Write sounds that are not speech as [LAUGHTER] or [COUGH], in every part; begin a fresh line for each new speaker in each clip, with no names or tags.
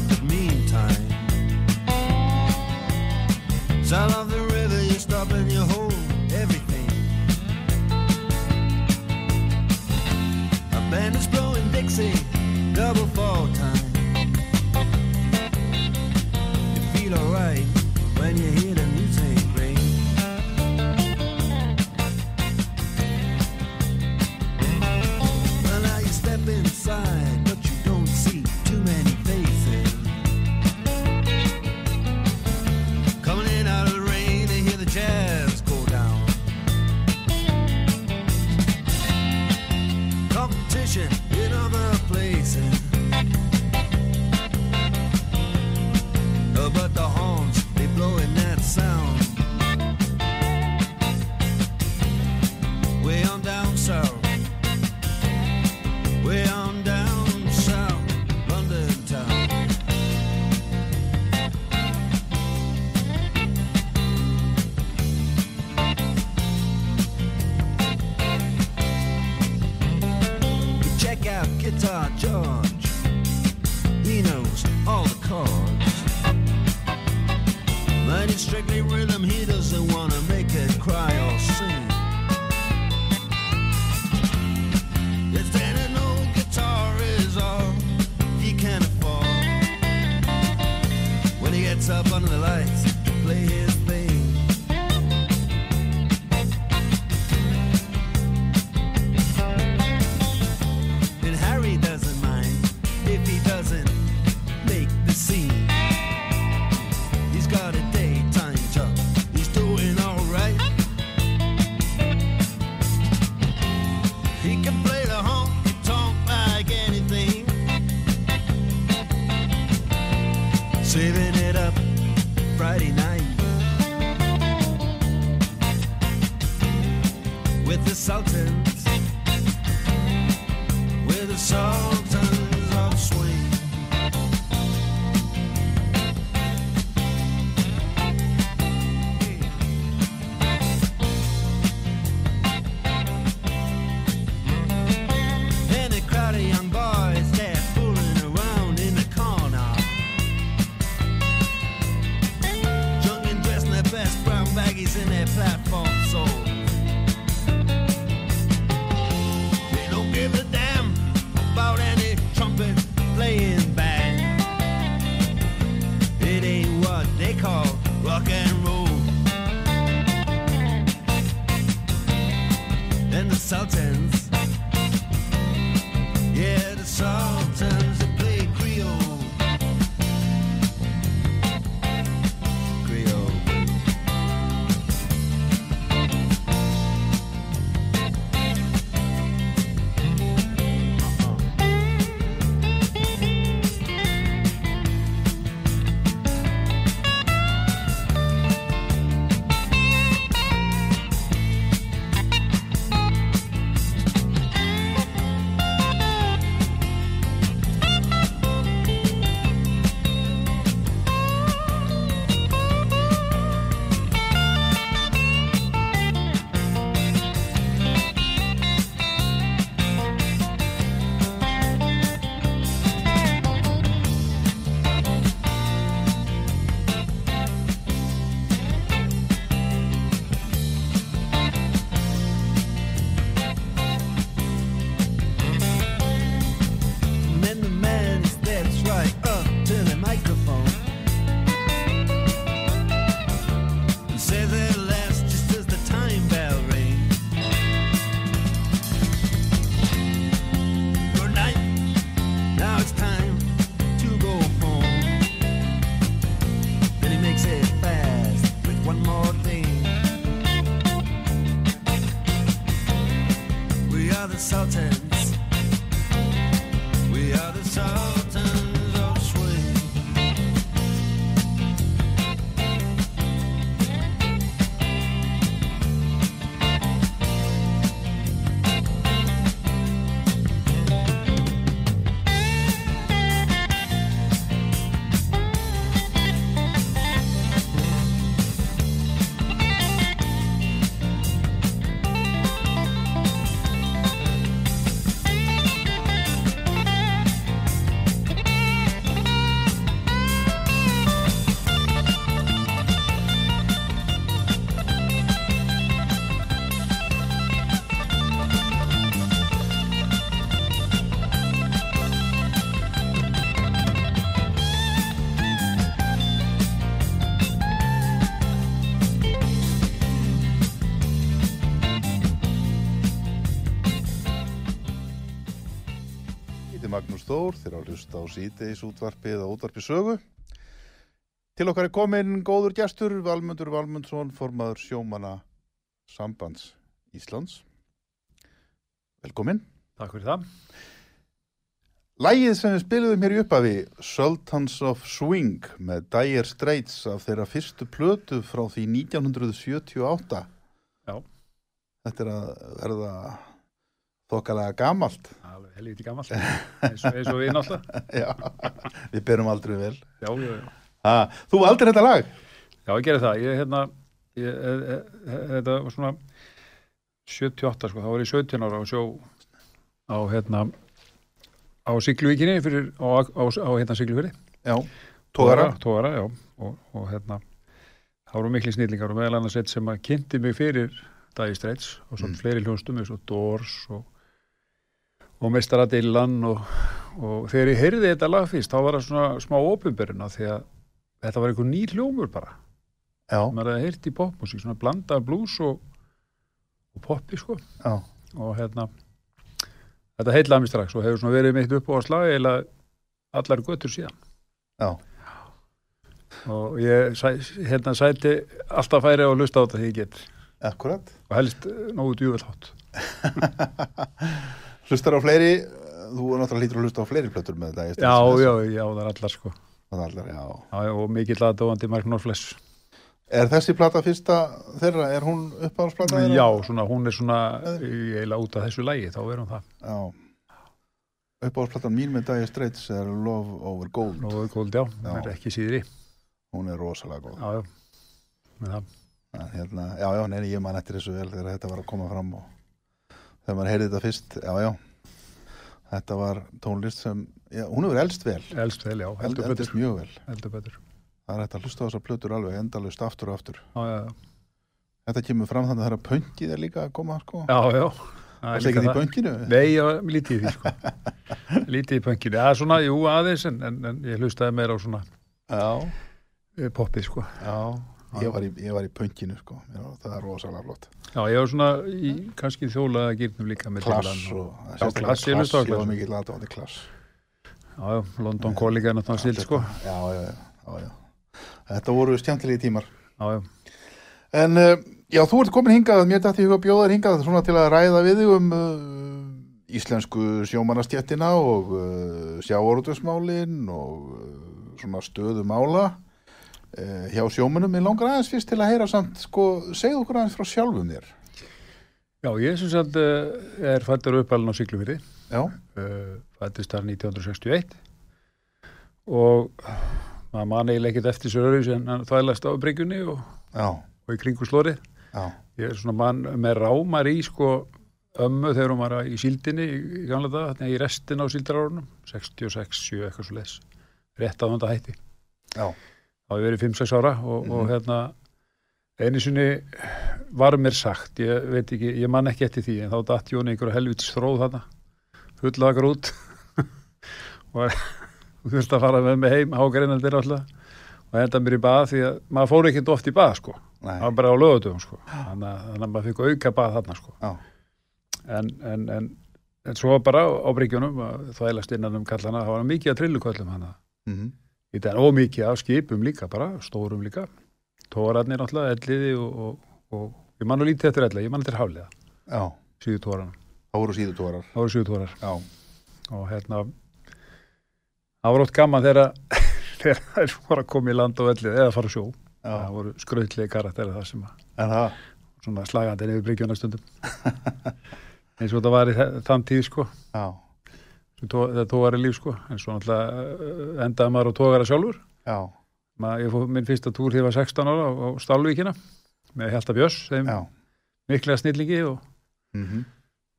start, meantime, some of the strictly
Þór, þeir á hlusta á síðdeis útvarpið og útvarpið sögu. Til okkar er komin góður gestur, Valmundur Valmundsson, formaður sjómana sambands Íslands. Velkomin.
Takk fyrir það.
Lægið sem við spiliðum hér í uppafi, Sultans of Swing með Dire Straits af þeirra fyrstu plötu frá því 1978.
Já.
Þetta er að verða þokkalega gamalt.
Helviti gammalt. eins, og, eins og við náttúrulega. [LAUGHS]
Já, við berum aldrei vel.
Já, já, já.
Ha, þú valdir þetta lag?
Já, ég gerði það. Ég, hérna, ég, e, e, e, þetta var svona 78, sko. þá var ég 17 ára á sjó á, hérna, á Sigluvíkinni fyrir, á, á, á hérna Siglufyrði.
Já, tóðara.
Tógara, já. Og, og hérna, það voru mikli snillingar og meðal annars eitt sem að kynnti mig fyrir Dagi Streits og svona
Mm.
fleiri hljónstum eins og Doors og, og Mestaradillan og, og þegar ég heyrði þetta lag fyrst þá var það svona smá opumberuna því að þetta var einhver nýr hljómur bara.
Já,
maður hefði heyrt í popmusík, svona blanda af blues og, og poppi sko.
Já,
og hérna þetta heitlaði mér strax og hefur svona verið mitt upp á að slaga eða allar göttur síðan.
Já.
og ég sæ, hérna sæti alltaf færi að lusta á þetta því ég get.
Akkurat.
og helst nógu djúvel hátt [LAUGHS]
Hlustar á fleiri, þú er náttúrulega lítur að hlusta á fleiri plötur með þetta.
já, já, já, það er allar sko
Það er allar, já.
já, já, og mikill aðdóðandi Mark Norfless
Er þessi plata fyrsta þeirra, er hún uppáhaldsplata
já, svona, hún er svona eiginlega út af þessu lægi, þá er hún það
Já. Uppáhaldsplatan mín með Dire Straits er Love Over Gold.
og góld, já, hún
Já.
er ekki síðri
Hún er rosalega góð.
já, já, með það
En Hérna, já, já, neini, ég man eftir þessu vel þegar þetta var að koma fram og þegar maður heyrði þetta fyrst, já, já. Þetta var tónlist sem, já, hún hefur elst vel.
elst vel, já,
Eld,
heldur
eldist
betur
mjög vel.
heldur betur,
Það er hægt að hlusta á þessar plötur alveg endalust aftur og aftur.
já, já, já,
Þetta kemur fram þannig að það er að pöngið er líka að koma, sko.
já, já Það er
ekki í pönginu?
Nei, já, lítið í því sko [LAUGHS] lítið í pönginu, já, svona, jú, aðeins en, en, en ég hlustaði meira á svona
Já,
eh, poppið sko
já. Ég var í, ég var í pönginu, sko. Það er rosalega flott.
já, ég var svona í kannski þjólaða gýrnum líka með
Klass og...
Já, Klass, ég
var mikið aðdáðandi klass.
já, já, London Calling er náttúrulega stilt sko
Já, já, já, já. Þetta voru skemmtilegi tímar.
já, já,
En uh, já, þú ert komin hingað, mér dætti huga bjóðar hingað svona til að ræða við þig um uh, íslensku sjómannastjettina og uh, sjáorðusmálin og svona stöðu mála uh, hjá sjómannum. Ég langar aðeins fyrst til að heyra samt, sko, segðu okkur aðeins frá sjálfum þér.
já, ég sem sagt eh, er fættur uppalinn á Siglufyrði
Já,
uh, fættist þar 1961 og maður man eiginlega ekkert eftir sér öðru en hann þvælast á bryggjunni og, og í kringu slórið
já,
ég er svona mann með rámar í sko ömmu þegar hún var í síldinni í, gamla dag, þannig í restin á síldarárunum. 66, 7, eitthvað svo les rétt að þetta hætti.
Já,
þá hef ég verið 5-6 ára og, og
Mhm.
hérna einu sinni var mér sagt ég veit ekki, ég man ekki eftir því en þá datt Jóni einhverju helvits þróð þarna fullagar út [LAUGHS] og [LAUGHS] þú þurfti að fara með mig heim hágreinaldir alltaf og enda mér í bað því að maður fór ekkert oft í bað sko það var bara á lögutum sko. þannig, að- maður fikk auka bað þarna sko.
Já.
en, en, en, en svo bara á bryggjunum að þvælast innan um kallana það var mikið að trilluköllum hana
mhm,
í den og mikið af skipum líka bara, stórum líka. Tóratnir náttúrulega, elliði og, og, og ég man nú lítið eftir elliði, ég man eftir hafliða.
Já,
síðu tóranum,
það voru síðutórar.
það voru síðu tórar
Já,
og hérna það var ótt gaman þegar [LAUGHS] þegar þær voru að koma í land og ellið eða fara sjó,
já,
það voru skröðlegi karakterið það sem að
það,
svona slagandi yfir bryggjuna stundum [LAUGHS] eins og þetta var í þann tíð sko.
Já,
þegar tógar í líf sko. En svo náttúrulega uh, endaði maður á tógara sjálfur.
Já,
Ma, ég fór minn fyrsta túr þegar ég var 16 ára á, á Stálvíkina með Hjalta Björns þeim
já,
miklega snillingi og
mhm,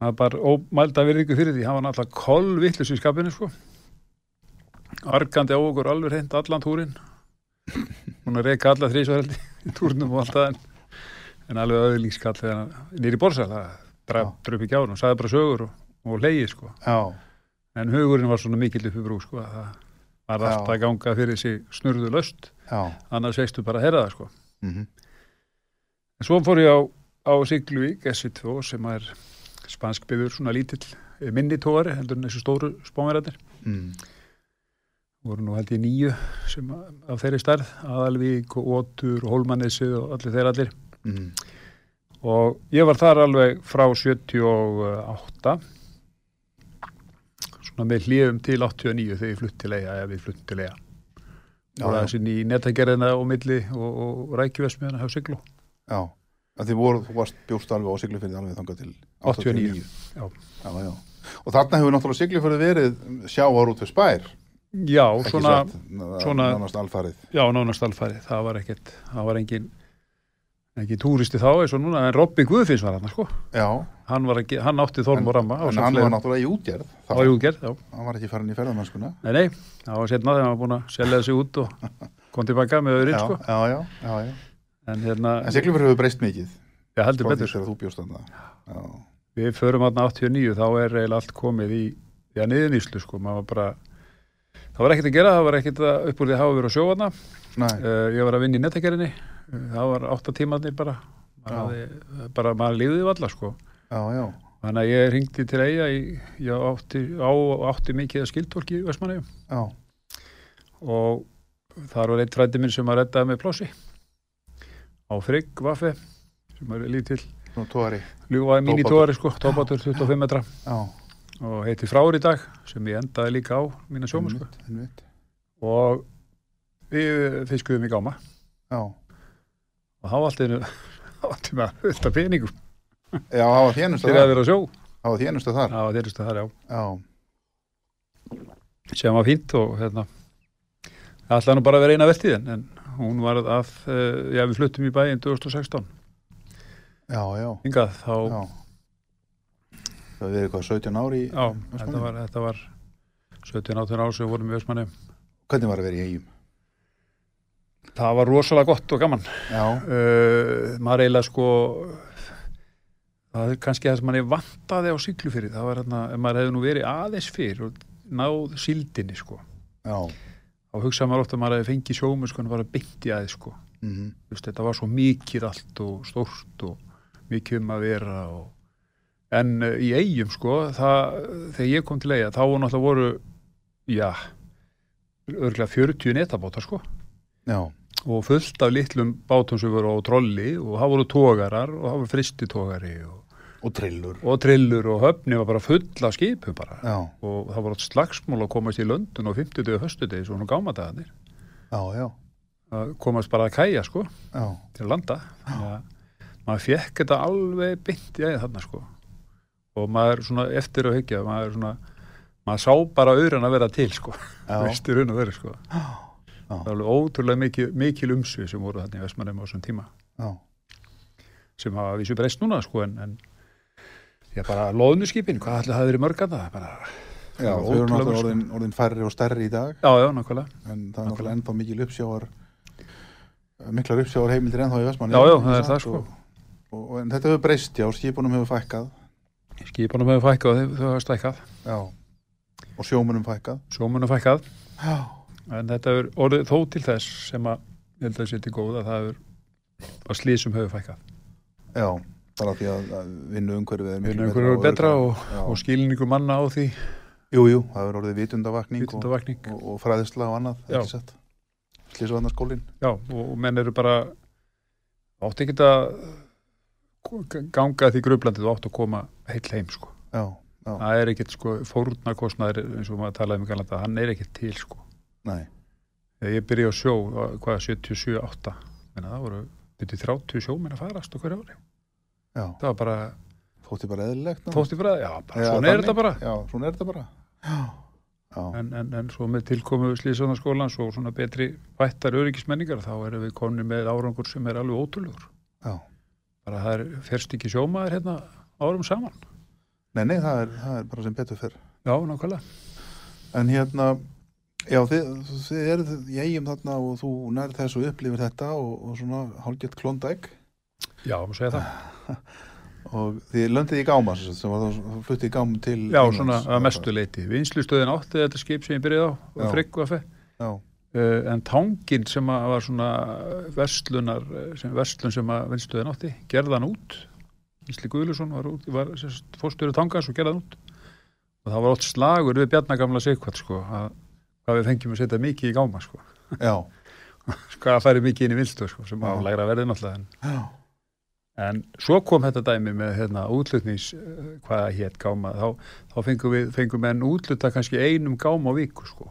maður bara ómælda virðingu fyrir því. Hann var náttúrulega kolvittlus í skapinu sko. Argandi á okkur alveg hreint allan túrin hún að reyka alla þrísvareldi í túrnum og allt það. En, en alveg öðlingskall þegar hann nýri borsa það dröp ekki á hann og sagði bara sögur og, og leiði sko.
Já,
en hugurinn var svona mikill upp í brú sko að það var
Já.
alltaf að ganga fyrir sig snurðu löst
já,
annars veistu bara að herra það sko.
Mhm,
En svo fór ég á, á Sigluvík, S2, sem er spanskbyður, svona lítill minni tóari heldur en þessu stóru spánverðarnir
mm.
voru nú held ég nýju sem af þeirri stærð Aðalvík og Ótur og Hólmannesið og allir þeir allir.
Mm.
og ég var þar alveg frá 78 svona með hlýjum til 89 þegar ég flutt til eiga eða við flutt til eiga og það er sinni í netagerðina og milli og, og rækjuvesmiðana hjá Siglu
Já, að þið voru, þú varst bjóst alveg á Siglufyrði alveg þangað til
89. Já.
já, já. Og þarna hefur náttúrulega Siglufyrði verið sjávar út við spær
Já,
ekki
svona,
na-
svona-
nánast alfarið
já, nánast alfæri það var ekkert, það var engin engin túristi þá eins og núna en Robby Guðfinns var hann sko.
Já,
hann, var ekki, hann átti þorm og ramma
en hann var náttúrulega í útgerð
á júgerð, já.
Hann var ekki farin í ferðamennskuna
Nei, nei, það var setna þegar hann var búin að selja þessi út og kom tilbaka með öðrið, [LAUGHS]
já,
sko.
já, já, já, já.
En hérna,
En Siglufyrði hefur breyst mikið.
Ég heldur betur,
Já,
við förum aðna 89, þá er eiginlega allt komið í, já, niðuníslu, sko, maður var bara, það var ekkert að gera, það var ekkert að upp úr því að hafa verið á sjóðana,
Nei,
uh, ég var að vinna í nettagerðinni, uh, það var átta tímarnir bara, maður, bara, maður lífði valla, sko.
já, já,
Þannig að ég ringdi til eiga, í, ég átti, á, átti mikið að skildvorki í Vestmannegjum
já,
og þar var einn frændi minn sem að reddaði með plássi á Frigg Vaffe sem er lítill
svona tóari
ljúfaði mínitóari sko, tópatur 25 metra.
Já,
og heiti Frár í dag sem ég endaði líka á mína sjóma sko. og við fiskuðum í gáma.
Já,
og einu [LAUGHS] áttum við að hulta peningum.
Já, það var þénustu
fyrir að
þar.
vera á sjó.
Það var þénustu þar.
Það var þeirrstu þar já.
Já,
sem var fínt og hérna það ætlaði nú bara að vera eina veltíðin en hún var að, uh, já við fluttum í bæinn 2016
já, já,
hingað þá
já. Það verið hvað 17 ári í
Já, þetta var, þetta var 17-18 ár sem við vorum í Vestmanni.
Hvernig var að vera í eigum?
Það var rosalega gott og gaman. Uh, maður eiginlega sko, það er kannski það sem manni vantaði á siglu fyrir. Það var hérna, ef maður hefði nú verið aðeins fyrir og náð síldinni sko.
já
Þá hugsaði maður ofta að maður hefði fengið sjómu sko en bara beint í aðeins sko.
mm
Þú veist, þetta var svo mikið allt og stórt og mikið um að vera og en uh, í eigum sko það, þegar ég kom til eiga þá voru náttúrulega voru já, örgulega 40 netabátar sko
Já,
og fullt af litlum bátum sem voru á trolli og það voru tógarar og það voru fristitógari og,
og trillur.
Og trillur og höfni var bara full af skipu bara.
Já,
og það voru slagsmál að komast í London á 50 og 100 degi svona
já,
að komast bara að kæja sko
já.
til að landa. Þannig að maður fekk þetta alveg bynt í aðeins þarna sko. Og maður svona eftir að hyggja maður svona maður sá bara auðran að vera til sko. Veistir raun og verið sko [GASPS]
Já.
það var alveg ótrúlega mikil, mikil umsvið sem voru þarna í Vestmannum á þessum tíma.
Já,
sem hafa vísu breyst núna sko en, en já bara loðnuskipin hvað ætli það hafi verið mörg að það? Bara
já þau eru náttúrulega
mörg, sko.
orðin, orðin færri og stærri í dag.
Já já nákvæmlega.
En það er náttúrulega ennþá mikil uppsjávar miklar uppsjávar heimildir ennþá í Vestmanni
Já, já, það er það, sko.
og, og, og, en þetta hefur breyst, já, skipunum hefur fækkað.
Skipunum hefur fækkað þau, þau hafa stækkað.
Já, og sjómunum fækkað.
Sjómunum fækkað.
Já,
en þetta er orðið þó til þess sem að ég held að sé til góð að það er að slísum hefur fækkað.
Já bara því að, að vinnu umhverfið er miklu
er betra og- og skilningu manna á því.
Jú, jú, það hefur orðið vitundavakning og,
vitundavakning
og, og fræðisla og annað
Já.
ekki sett slísvarnarskólin
já, og, og menn eru bara átt ekki að ganga því grublandi þú átt að koma heill heim sko.
Já, já,
það er ekkert sko fórnarkostnaður eins og maður talaði um hann er ekkert til sko
nei.
Ég byrja á sjó, hvað 77-8 menna það voru byrju 30 sjóminn að farast hverju ári.
Já,
það var bara,
þótti bara eðlilegt
þótti bara, já, bara
Já,
svona er þetta bara.
Já, svona er þetta bara. Já, já,
en, en, en svo með tilkomu slíðsvöðnarskólans og svona betri bættar öryggismenningar þá erum við konir með árangur sem er alveg ótrúlegur.
Já.
bara það er fyrst ekki sjómaður hérna árum saman.
Nei, nei, það er, það er bara sem betur fyrr
já, nákvæmlega.
En hérna, já, þið, þið eruð í eigum þarna og þú nærð þessu upplifir þetta og, og svona hálfgett klondæk
já, má segja það. [LAUGHS]
Og þið löndið í gáma sem var þá fluttið í gáma til
já,
Englands.
svona að mestu leiti vinslustöðin átti þetta skip sem ég byrjaði á frikku
Já,
Uh, en tangin sem var svona verslunar, sem, verslun sem að vinstöðin átti, gerði hann út. Ísli Guðlusson var, var fórstöru tangans og gerði hann út. Og það var oft slagur við Bjarnagamla Sigvart sko, að, hvað við fengjum að setja mikið í gáma sko,
já, [LAUGHS]
hvað að færi mikið inn í vilstu sko, sem á lægra verði náttúrulega en, en svo kom þetta dæmi með hérna, útlutnings eh, hvað það hétt gáma. Þá, þá fengum við, fengum menn útluta kannski einum gáma á viku sko.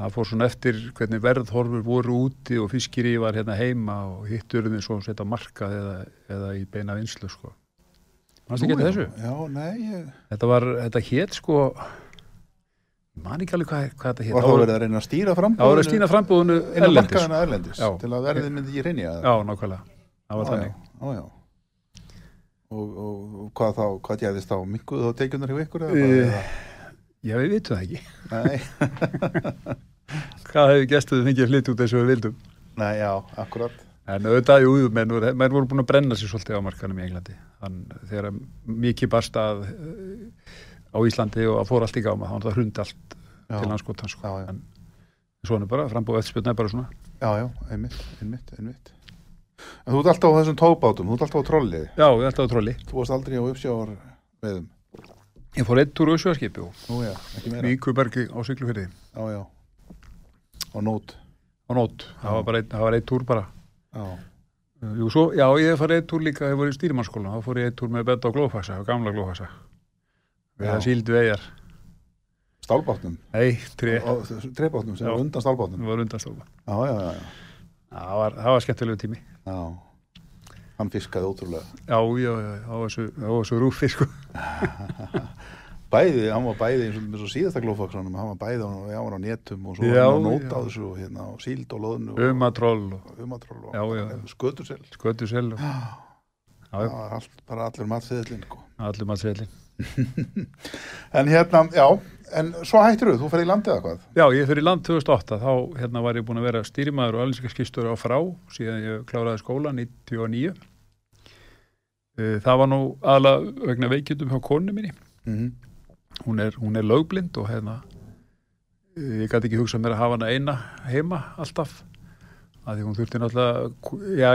Það fór svona eftir hvernig verðhorfur voru úti og fiskiri var hérna heima og hittur við svo setja markað eða, eða í beina vinslu sko.
Nú, já,
þessu?
já, nei, ég,
Þetta var, þetta hét sko man ekki alveg hvað, hvað þetta hét.
Var þá verið að reyna að stýra
Það
frambúðinu
voru að stýna frambúðinu erlendis.
til að verðið myndi ekki reynja
Já, nákvæmlega, það var þannig.
já, já. Og, og, og hvað þá, hvað gæðist þá? Minguðu þá teikjunar hjá ykkur bara,
Já, við vitum það ekki. [LAUGHS] Hvað hefur gestuðu fengið flytt út eins og við vildum?
Nei, já, akkurat.
En auðvitað, jú, menn voru búin að brenna sér svolítið á markanum í Englandi. Þann á Íslandi og að fór allt í gáma þá hrundi allt
já,
til landskotans sko. En svona er bara, frambúið eftirspjörna er bara svona.
Já, já, einmitt, einmitt, einmitt. En þú ert alltaf á þessum tóbátum þú ert alltaf á trolli
Já, við ætlaðum að trolli.
Þú varst aldrei á uppsjávar veðum
Ég fór á
nú já, ekki meira.
Víkubergi á Siglufyrði
já, já, á nót
á nót, það var bara einn, það var einn túr bara.
Já,
Jú, svo, já, ég hef farið einn túr líka, ég voru í stýrimannskólan, þá fór ég einn túr með betta á Glófasa, á gamla Glófasa. Við það síldu eigjar.
stálbátnum
Nei, tré,
trebátnum sem var undan stálbátnum
það var undanstofa.
já, já, já, já,
Það var, það var skemmtilegu tími.
já hann fiskaði ótrúlega
Já, já, já, það var svo, svo rúfi, sko. [LAUGHS]
bæði, hann var bæði eins og með svo síðasta glófaksanum hann var bæði já, hann var á netum og svo
Já,
hann á nót
já.
á þessu og hérna á síld og loðnu
Umatról og
og umatról og
Já, já.
skötusel
skötusel og já, já,
allt, bara allur matfiðlinn sko.
allir matsveilin. [LAUGHS]
en hérna, já, en svo hættir þú fyrir í landið eða hvað
Já, ég fyrir í land 2008, þá hérna var ég búin að vera stýrimaður og allinskakskistur á frá, síðan ég kláraði skóla 99. Eh, Það var nú aðalega vegna veikjöndum hjá konu minni.
mm -hmm.
hún er, hún er lögblind og hérna ég gæti ekki hugsað mér að hafa hana eina heima alltaf að því hún þurfti náttúrulega já,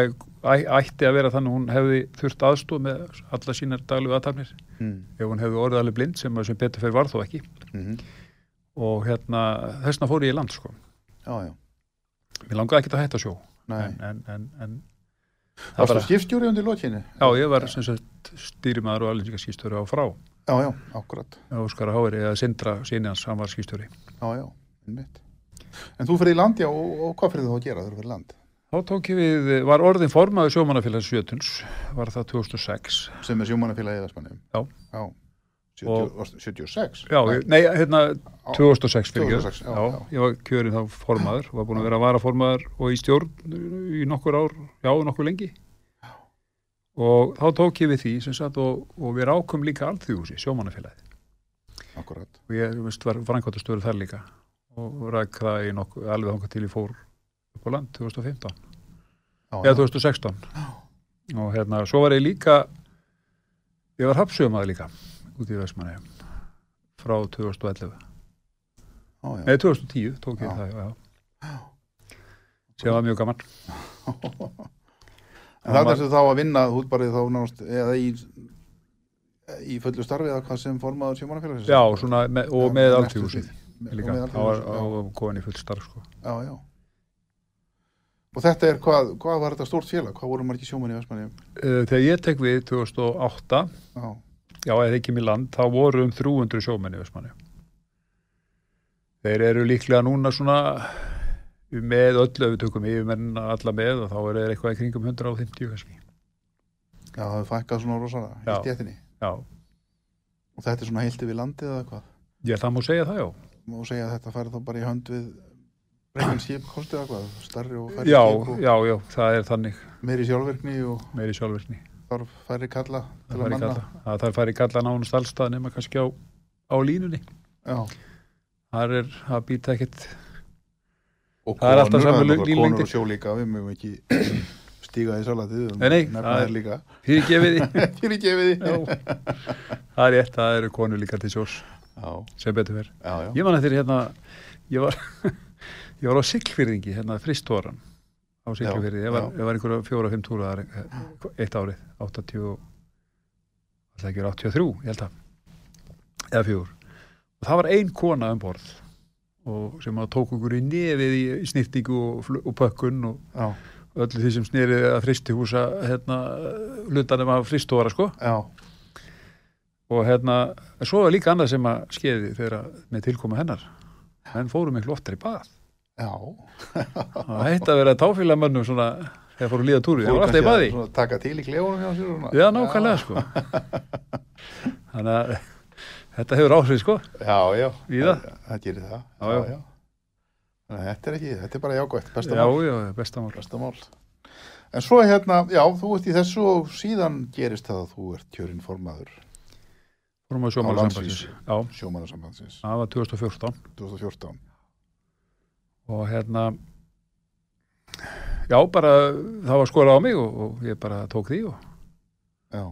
ætti að vera þannig hún hefði þurft aðstóð með alla sínar daglu aðtafnir
Mm
ef hún hefði orðið alveg blind sem, sem betur fyrir var þó ekki.
-hmm.
og hérna þessna fór ég í land sko.
Já, já,
mér langaði ekki að hætta sjó. En, en, en, en það bara,
skipstjóri undir lokinni?
já ég var sem sagt stýrimaður og alveg skýstöru á frá.
Já, já, akkurat.
Óskar Hári eða Sindra síni hans, hann var skýstöri
Já, já, einmitt En þú fyrir í land, já, og, og hvað fyrir þú að gera þegar þú fyrir í land?
Þá tók ég við, var orðin formaður sjómannafélags Sjötuns, var það 2006.
Sem er sjómannafélagið Eðarsmanni
Já.
Já, 70,
Og-
varstu 76
Já, ég, nei, hérna 2006 fyrir
2006, já,
já, ég var kjörin þá formaður, var búin að vera að vara formaður og í stjórn í nokkur ár, já, nokkur lengi. Og þá tók ég við því sem sagt og, og við rákum líka alþjóðhúsi, sjómannafélagið.
Akkurat
Og ég, veist, var frangváttastöru þar líka og rak það í nokkur, alveg þangað til ég fór upp á land 2015.
já,
eða
já.
2016 og hérna, svo var ég líka ég var hafsögumaður líka út í Vestmanni frá 2011,
Já, já.
nei 2010 tók ég
Já.
það, já sem var mjög gaman
En það er þessu þá að vinna út bara þá nást eða í í fullu starfi eða hvað sem formaður sjómannafélagsins
já, svona, með, og
Já,
með
næstu
alþjóðhúsið
því.
Líka, það
já.
á komin í full starf sko.
já, já Og þetta er hvað, hvað var þetta stórt félag? Hvað voru margir sjómann í Vestmanni?
Eh, þegar ég tek við 2008
Já,
já, eða ekki mér land, þá voru um 300 sjómenn í Vestmanni þeir eru líklega núna svona með öllu við tökum yfirmenn alla með og þá er þeir eitthvað í kringum 150 kannski
já það hefur fækkað svona rosalega í
Já.
stjættinni
já,
Og þetta er svona heilt yfir landið eða hvað?
ég það má segja það já
Má segja að þetta færi þá bara í hönd við Reykjavík skip kosti eða hvað? Starri og færri
já,
skip
já, já, það er þannig.
meiri sjálfvirkni og
meiri sjálfvirkni.
þarf færri kalla til að manna.
kalla, það þarf færi kalla nánast allstað nema kannski á, á línunni.
Já,
það er, það býta ekkert.
Og
Það er alltaf
konur,
sama
það náttúrulega
línlengdir.
konur og sjó líka, við mögum ekki [CLEARS THROAT] stíga í salatið,
Nei, það er-
líka.
fyrir gefið því [LAUGHS]
fyrir gefið því
Já. það er rétt, það eru konur líka til sjós sem betur verð ég man eftir hérna ég var, [LAUGHS] ég var á Siglfyrðingi hérna fristóran á Siglfyrði ég var, var einhverja fjóra-fimm túra eh, eitt árið 80 og- það ekki er 83, ég held að eða fjögur og það var ein kona um borð og sem að tók okkur í nefið í, í snýrtingu og, og pökkun og
já,
öllu því sem snýrið að fristihúsa hérna, hlutanum af fristóra sko.
Já,
og hérna, svo var líka annað sem að skeiði þegar með tilkomu hennar menn fóru miklu oftar í bað
já.
það hætti að vera táfélagamönnum svona þegar fóru líða túri, það var alltaf í baði
Svona taka til í klefunum hjá sér og svona.
já, nákvæmlega sko [LAUGHS] þannig að þetta hefur áhrif sko
Já, já. Það, það gerir það.
Já, já.
Að Þetta er ekki, þetta er bara jákvæmt, besta
já, já, besta mál
Besta mál. En svo hérna, já, þú ert í þessu og síðan gerist það að þú ert kjörinn formaður
fórum
Á
sjómálasambandsins
landsvísu.
já,
sjómanarsambandsins
það var 2014
2014.
og hérna já, bara það var skorað á mig og, og ég bara tók því og,
Já,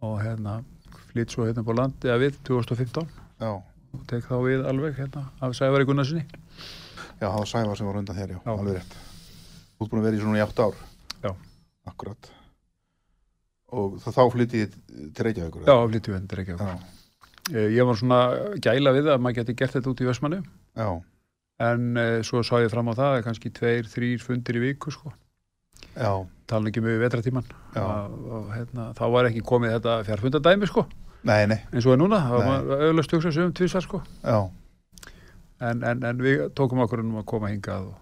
og hérna flytt svo hérna på landi að við 2015
já.
og tek þá við alveg hérna af Sævari Gunnarsinni
Já, það var Sævar sem var undan þér, já,
Já.
alveg rétt. Þú ert búin að vera í svona í átt ár.
Já.
Akkurat. Og þá flyttið þið til Reykjavíkur?
já, við hendur ekki
Já,
ég, ég var svona gæla við að maður geti gert þetta út í Vestmannu en e, svo sá ég fram á það kannski tveir, þrýr fundir í viku sko. Tala ekki með vetratíman
Já.
og, hérna, þá var ekki komið þetta fjárfundadæmi sko.
Nei, nei,
eins og er núna, auðvitað stöksa sem tvisar sko.
Já,
en, en, en við tókum okkur um að koma hingað og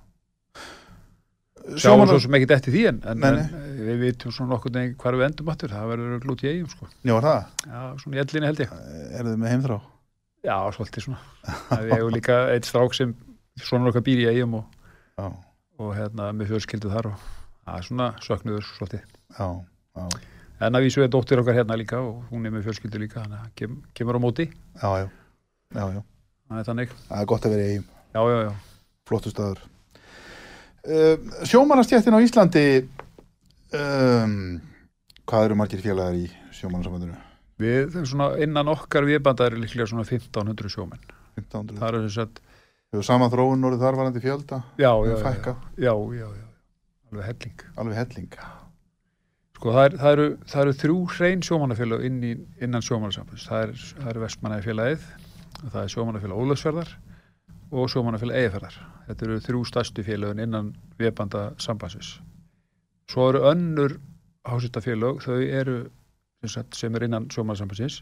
sjáum svo sem ekki detti því en, en,
Nei,
en við vitum svona okkur neginn hvar við endum aftur, það verður glút í eigum sko.
já, var það,
já, svona í ellinni held ég.
Er þið með heimþrá?
já, svolítið svona. Við hefum líka eitt strák sem svona okkar býr í eigum og,
Já,
og hérna með fjölskyldu þar og það er svona söknuður svolítið.
Já, já,
en að vísu er dóttir okkar hérna líka og hún er með fjölskyldu líka þannig að kem, kemur á móti.
Já, já, já, já,
er þannig,
það er gott að vera í eigum,
já, já,
staður. Uh, sjómanastjættin á Íslandi, um, hvað eru margir félagar í sjómanasambandinu?
við, þau svona innan okkar viðbandar er líklega svona 1500 sjómenn
1500.
það er þess að,
Hefur saman þróun orðið þar varandi fjölda?
já, já, já, já, já, alveg helling
Alveg helling.
Sko það, er, það, eru, það eru þrjú hrein sjómannafélag inn innan sjómannasambands. Það er, er Vestmannafélagið, það er sjómannafélag Ólafsverðar og sjómannafélag Eyjafærðar. Þetta eru þrjú stærstu félagin innan viðbanda sambandsins. Svo eru önnur hásitafélag, þau eru sagt, sem er innan sjómannasambandsins,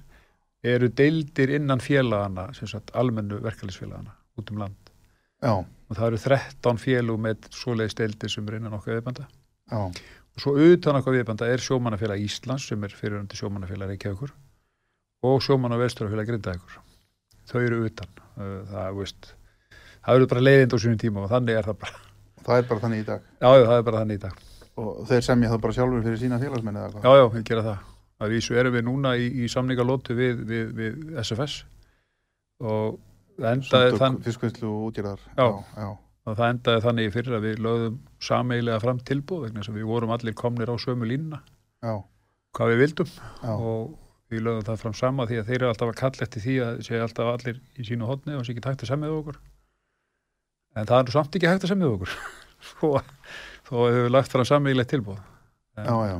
eru deildir innan félagana, sagt almennu verkefælisfélagana út um land.
Já,
Og það eru 13 félag með svoleiðis deildir sem eru innan okkar viðbanda.
já,
Og svo utan okkar viðbanda er sjómannafélag Íslands sem er fyrirhundi sjómannafélag Reykjavíkur og sjómanna vesturafélag Grindavíkur. Þau eru utan. Uh, Það, þú veist, það eru bara leiðind á sínum tíma og þannig er það bara.
það er bara þannig í dag.
Já, já, það er bara þannig í dag.
Og þeir semja það bara sjálfur fyrir sína félagsmenni eða hvað?
Já, já, við gera það. Að vísu erum við núna í, í samningalótu við, við, við SFS og það endaði, þann,
og
það endaði þannig í fyrir að við lögðum sameigilega fram tilbúð vegna að við vorum allir komnir á sömu línuna
já,
hvað við vildum
já,
og við lögum það fram sama því að þeir eru alltaf að kalla eftir því að sé alltaf allir í sínu hodni og sé ekki hægt að semja við okkur en það er nú samt ekki hægt að semja okkur [LAUGHS] þó, hefur við lagt fram samílegt tilbúð en,
já, já,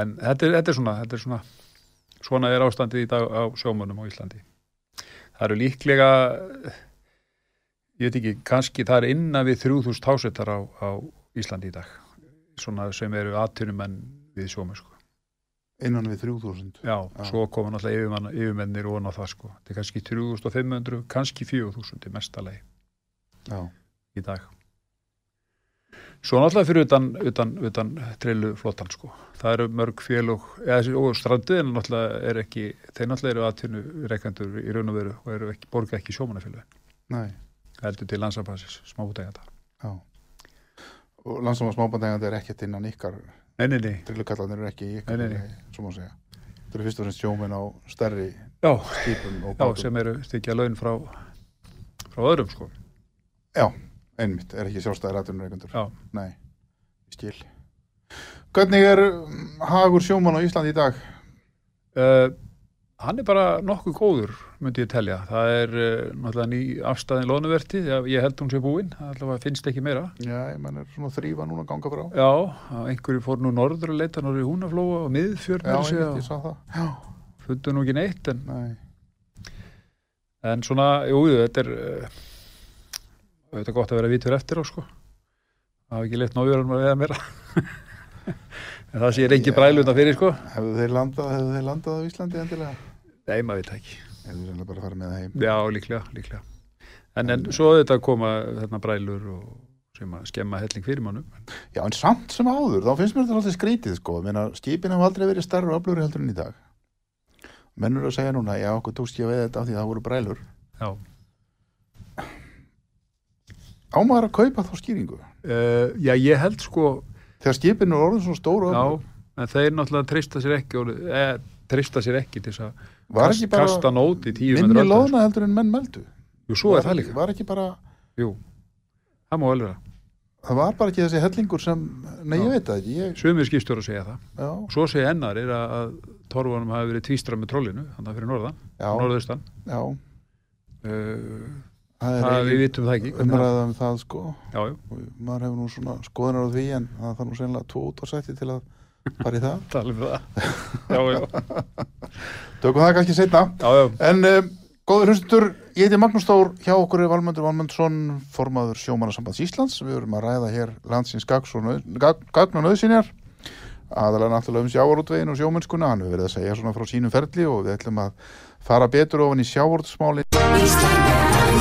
en þetta, er, þetta er svona þetta er svona, svona er ástandið í dag á sjómönnum á Íslandi það eru líklega ég veit ekki, kannski það er innan við 3000 tásettar á, á Íslandi í dag svona sem eru atvinnumenn við sjómenn sko
innan við 3000.
Já,
Já.
svo koma náttúrulega yfirmennir og á það sko. Þetta er kannski 3500, kannski 4000 í mestalegi
Já,
í dag. Svo náttúrulega fyrir utan, utan, utan trillu flottan sko. Það eru mörg félug, og strandiðin náttúrulega er ekki, þeir náttúrulega eru aðtunu reikandur í raun og veru og eru ekki, borga ekki sjómanafélagi.
nei,
Heldur til landsambansis, smábúteganda.
já. Og landsamar smábandegandi er ekkert innan ykkar,
Nei, nei, nei.
trillukallarnir eru ekki ykkar,
Nei, nei, nei.
svo má segja. Það eru fyrst og fremst sjóminn á stærri
Já,
skipum og
já,
bátum.
sem eru stykja laun frá, frá öðrum sko.
Einmitt, er ekki sjálfstæðir atvinnureikundur.
Já.
Nei, skil. Hvernig er um, hagur sjómann á Íslandi í dag?
Uh, hann er bara nokkuð góður, myndi ég telja. Það er uh, náttúrulega ný afstæðin loðnuverti, ég held hún sé búin, það allavega finnst ekki meira.
Já, ég menn er svona þrýfa núna ganga frá.
Já, einhverju fór nú norður að leita norður í húnaflóa og miðfjörn
Já, einmitt, ég sá það. Já,
fundu nú ekki neitt en,
nei,
en svona, jú, þetta er uh, þetta er gott að vera vitur eftir á sko það hafa ekki leitt nógjörðum að veða meira [LAUGHS] en það sé engin brælunda fyrir sko
Hefðu þeir landað, hefðu þeir landað á Íslandi endilega?
nei, maður veit ekki
Hefðu þeir bara að fara með það heim?
já, líklega, líklega en, en svo þetta koma þarna brælur og sem að skemma helling fyrir mannum
Já, en samt sem áður, þá finnst mér þetta alltaf skrítið, sko. Meina, skipin hafa aldrei verið stærra og öflugri heldur en í dag. Mennur að segja núna, já, okkur tókst ég að veið þetta af því að það voru brælur.
já,
Ámaður að kaupa þá skýringu.
uh, já, ég held sko
Þegar skipin eru orðin svo stóru og
já, en þeir náttúrulega treysta sér ekki og, eh, treysta sér ekki til þess að kast, kasta nóti tíu
minni
metrar alltaf,
loðna heldur en menn meldu.
jú, svo er
Var
það
ekki-
líka
Var ekki bara,
jú, það má vel vera
það var bara ekki þessi hellingur sem, nei, ég
Já.
veit það ekki, ég,
Sumir skipstjóra segja það.
já,
Svo segja ennar er að, að torfunum hafi verið tvístra með trollinu, þannig að fyrir norðan, norðaustan.
já,
Uh,
það
það,
er
við vitum það ekki.
umræða um það, sko.
Já,
maður hefur nú svona skoðunar á því en það þarf nú sennilega tvo útvarsætti til að fara í það. [LAUGHS]
Tala um það. já, já, [LAUGHS]
tökum það kannski setna
já, já,
en um, góður hlustundur ég heiti Magnús Stór, hjá okkur er Valmundur Valmundsson formaður sjómanarsambands Íslands. Við verum að ræða hér landsins gagns og nöð- gagn gagn og nöðsynjar aðalega náttúrulega um sjávarútvegin og sjómennskuna. Hann hefur verið að segja svona frá sínum ferli og við ætlum að fara betur ofan í sjávarútvsmáli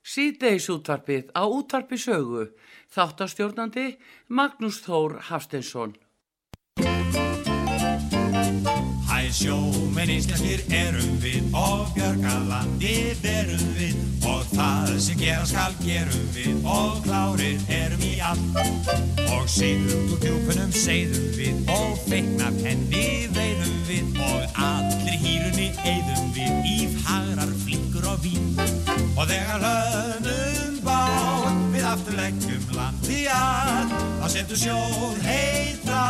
Síðdeis útvarpið á útvarpi sögu. Þáttastjórnandi Magnús Þór Hafsteinsson.
Hæ sjómenn íslenskir erum við og björgalandið erum við og það sem gera skal gerum við og klárir erum í allt og seiðum úr djúpunum seiðum við og feikna penni veiðum við og allir hýrunni eyðum við í fagrar flinkur og vín og þegar hlönum bá við aftur leggjum landi að þá setur sjór heitra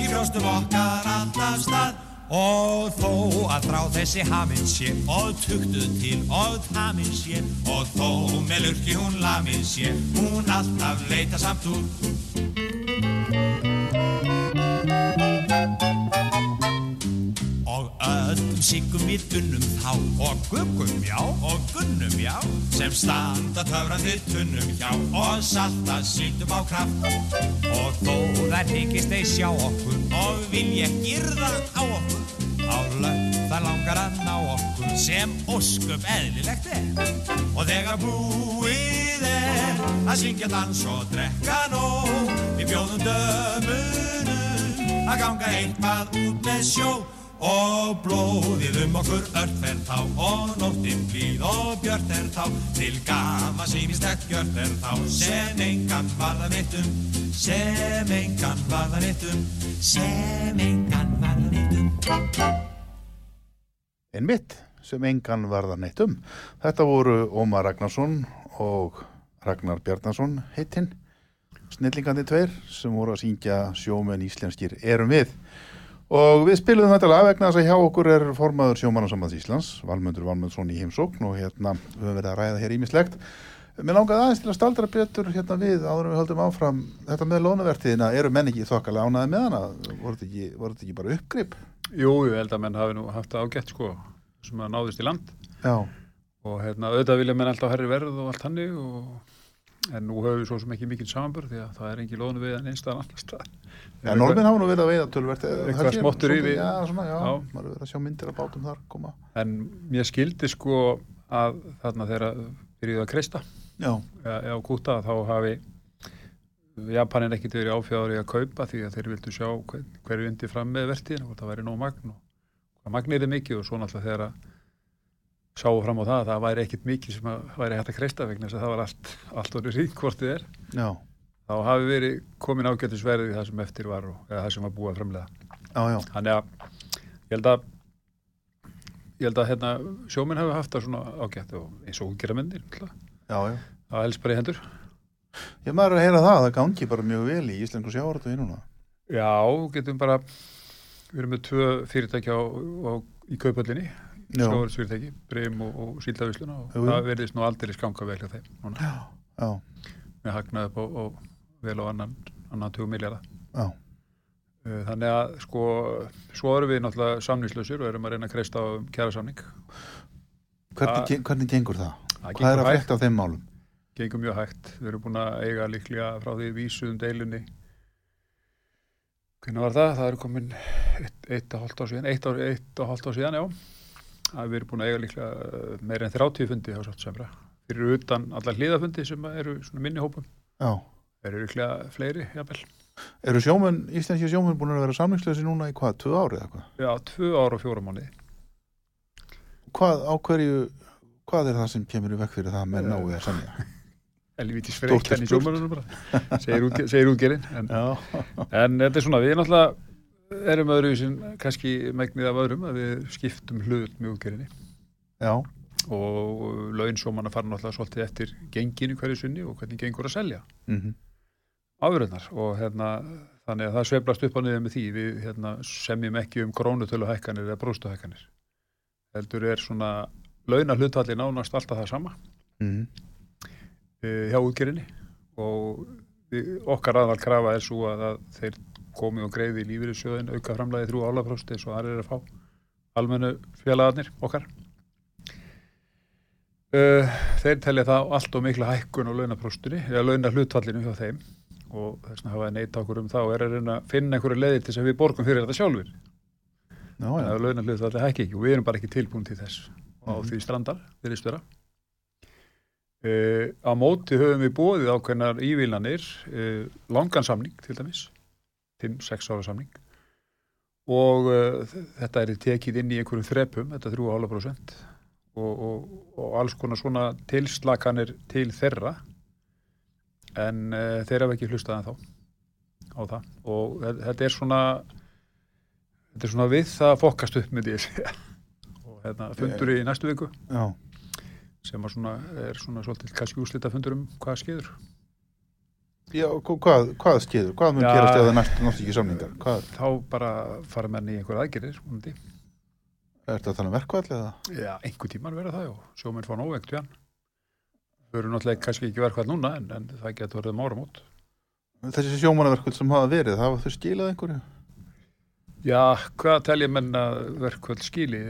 í brjóstum okkar allaf stað. Og þó að frá þessi hafinn sé og tuktu til og tamin sé og þó með lurki hún lamin sé hún alltaf leita samt úr öllum sigum við unnum þá. Og guggum já og gunnum já sem standa töfrandi tunnum hjá. Og salta sítum á kraft. Og þó þær þykist þeir sjá okkur. Og vilja girða á okkur. Á lögn þar langar að ná okkur sem ósköp eðlilegt er. Og þegar búið er að syngja dans og drekka nóg við bjóðum dömunum að ganga eitthvað út með sjó og blóðið um okkur ört fer þá og nóttin blíð og björt er þá til gama sýnistegt björt er þá sem engan varða neitt um sem engan varða neitt um sem engan varða neitt um
en mitt sem engan varða neitt um. Þetta voru Ómar Ragnarsson og Ragnar Bjarnason heitinn, snillingandi tveir sem voru að syngja sjómenn íslenskir erum við. Og við spilum þetta lag vegna þess að hjá okkur er formaður sjómannarsambands Íslands, Valmundur Valmundsson í heimsókn og hérna við höfum verið að ræða hér ímislegt. Mér langaði aðeins til að staldra betur hérna við áður en við höldum áfram þetta með lónavertiðina, eru menn ekki þokkalega ánaði með hana? Voru þetta ekki, ekki bara uppgrip?
jú, ég held að menn hafi nú haft það ágætt sko, sem að náðist í land
Já,
og hérna, auðvitað vilja menn alltaf herri verð og allt hannig og en nú höfum við svo sem ekki mikið samanbörð því að það er engin lónu við en einstæðan annar stað
Já, norðmenn hafa nú verið að veiða tölvert
Eitthvað smottur í við-
Já, svona, já,
Já.
maður er verið að sjá myndir af bátum þar koma.
En mér skildi sko að þarna þegar byrjuðu að kreista
Já,
eða á kúta þá hafi Japanin ekkit verið áfjáður í að kaupa því að þeir vildu sjá hver, hverju undi fram með vertíðin og það væri nóg magn og magnir er mikið og svo náttúrulega þegar að sáu fram á það að það væri ekkit mikið sem að væri hægt að kreista vegna þess að það var allt, allt orðið rík hvort þið er.
Já,
þá hafi verið komin ágættisverðið það sem eftir var og, eða það sem var búið að framlega
já, já,
þannig að ég held að ég held að hérna, sjóminn hafi haft það svona ágætt og eins og gera myndir það helst bara í hendur.
Ég maður að heyra það, það gangi bara mjög vel í íslensku sjávaratu í núna.
Já, getum bara, við erum með tvö fyrirtæki á, á, í kaupallinni,
Já.
sjóðarsfyrirtæki, Brim og, og Síldavisluna og
Jú,
það verðist nú aldrei skanga vel hjá þeim núna.
Já. Já,
Við hagnaði upp á, á vel á annan, annan 20 miljardar.
já,
Uh, Þannig að sko, svo erum við náttúrulega samningslausir og erum að reyna að kreista á um kjærasamning.
hvernig,
Það-
gen- hvernig gengur það? Hvað er að
hægt.
af þeim málum?
Gengur mjög hægt. Við erum búin að eiga líklega frá því vísuðum deilunni. Hvernig var það? Það er komin eitt, og hálft ár síðan, eitt, og hálft ár síðan, já. Að við erum búin að eiga líklega uh, meir en 30 fundi á sátt semra. Fyrir utan allar hliðafundi sem eru minni hópum. Eru líklega fleiri, jafnvel.
Eru sjómenn, íslenski sjómenn búin að vera samlingslösi núna í hvað, tvö árið eða hvað?
Já, tvö ár og fjóra mánuði.
Hvað, á hverju, hvað er það sem kemur í vekk fyrir það
Eh,
að semja? [LAUGHS]
Elvítis
Stórt
freyk
er
henni sjómanunum bara. Segir, útge, segir útgerinn. En, en þetta er svona, við náttúrulega erum öðru sem kannski megnið af öðrum að við skiptum hlut með útgerðinni
Já,
og laun sjómanna fara náttúrulega svolítið eftir genginu hverju sunni og hvernig gengur að selja.
Mhm,
afurðnar og hérna þannig að það sveiflast upp á niður með því. Við hérna, semjum ekki um krónutölu hækkanir eða bróstu hækkanir heldur er svona launa hlutvalli nánast alltaf það sama.
Mhm,
e, hjá útgerðinni. Og okkar aðal krafa er svo að þeir komi og greiði í lífyrirsjóðin auka framlæði þrjú álafróst eins og það er að fá. Almennu félagarnir okkar. Uh, þeir telja það allt og mikla hækkun á launapróstunni eða launa hlutvallinu hjá þeim. Og þess vegna hafa neitt okkur um þá og er að reyna að finna einhverju leiði til þess að við borgum fyrir þetta sjálfur
já,
þannig
já,
að launa hlutvalli hækki ekki og við erum bara ekki tilbúin til þess og á
Mhm.
því strandar, vera. Uh, á móti höfum við bóðið ákveðnar ívilnanir uh, langan samning til dæmis 5-6 ára samning. Og uh, þetta er tekið inn í einhverjum þrepum, þetta 3,5% og, og, og alls konar svona tilslakanir til þeirra. En uh, þeir hafa ekki hlustað en þá á það. Og þe- þetta er svona þetta er svona við það fokast upp ég segja. Og hérna fundur í næstu viku.
já,
sem að svona, er svona svolítið kannski úrslita fundur um hvað skeiður
já, hva- hvað, hvað skeiður, hvað mun
Já.
gerast eða næstu náttúrulega ekki samningar? Hvað,
þá bara fara menn í einhver aðgerir vonandi.
er þetta þannig verkvall eða?
já, einhver tíman verða það og sjóminn fá nóvegt við hann þau eru náttúrulega kannski ekki verkvæð núna en, en það getur verið um áramót
Þessi sjómannaverkvall sem hafa verið, hafa þau skilað einhverju?
já, hvað telja menn að verkvæð skili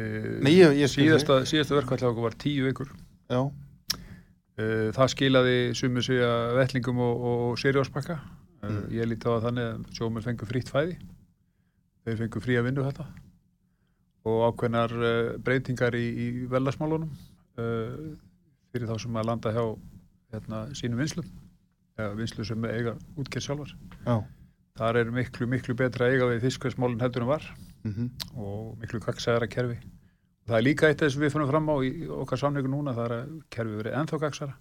Nei, ég, ég skil
síðasta, síðasta verkvæð hjá okkur var tíu vikur
Já,
það skilaði sumu sig að vettlingum og, og seriáspakka uh,
Mm.
ég líti á þannig að sjóminn fengur frítt fæði. Þeir fengur frí að vinna þetta. Og ákveðnar uh, breytingar í, í velasmálunum uh, fyrir þá sem að landa hjá hérna, sínum vinslum. Eða vinslu sem eiga útgerð sjálfar.
Já,
þar er miklu, miklu betra eiga við fiskvæðsmálun heldur en var.
Mhm,
og miklu gagsæðara kerfi. Það er líka eitt af þess að við fyrir fram á í okkar samningu núna, það er að kerfi verið ennþá gagsæðara.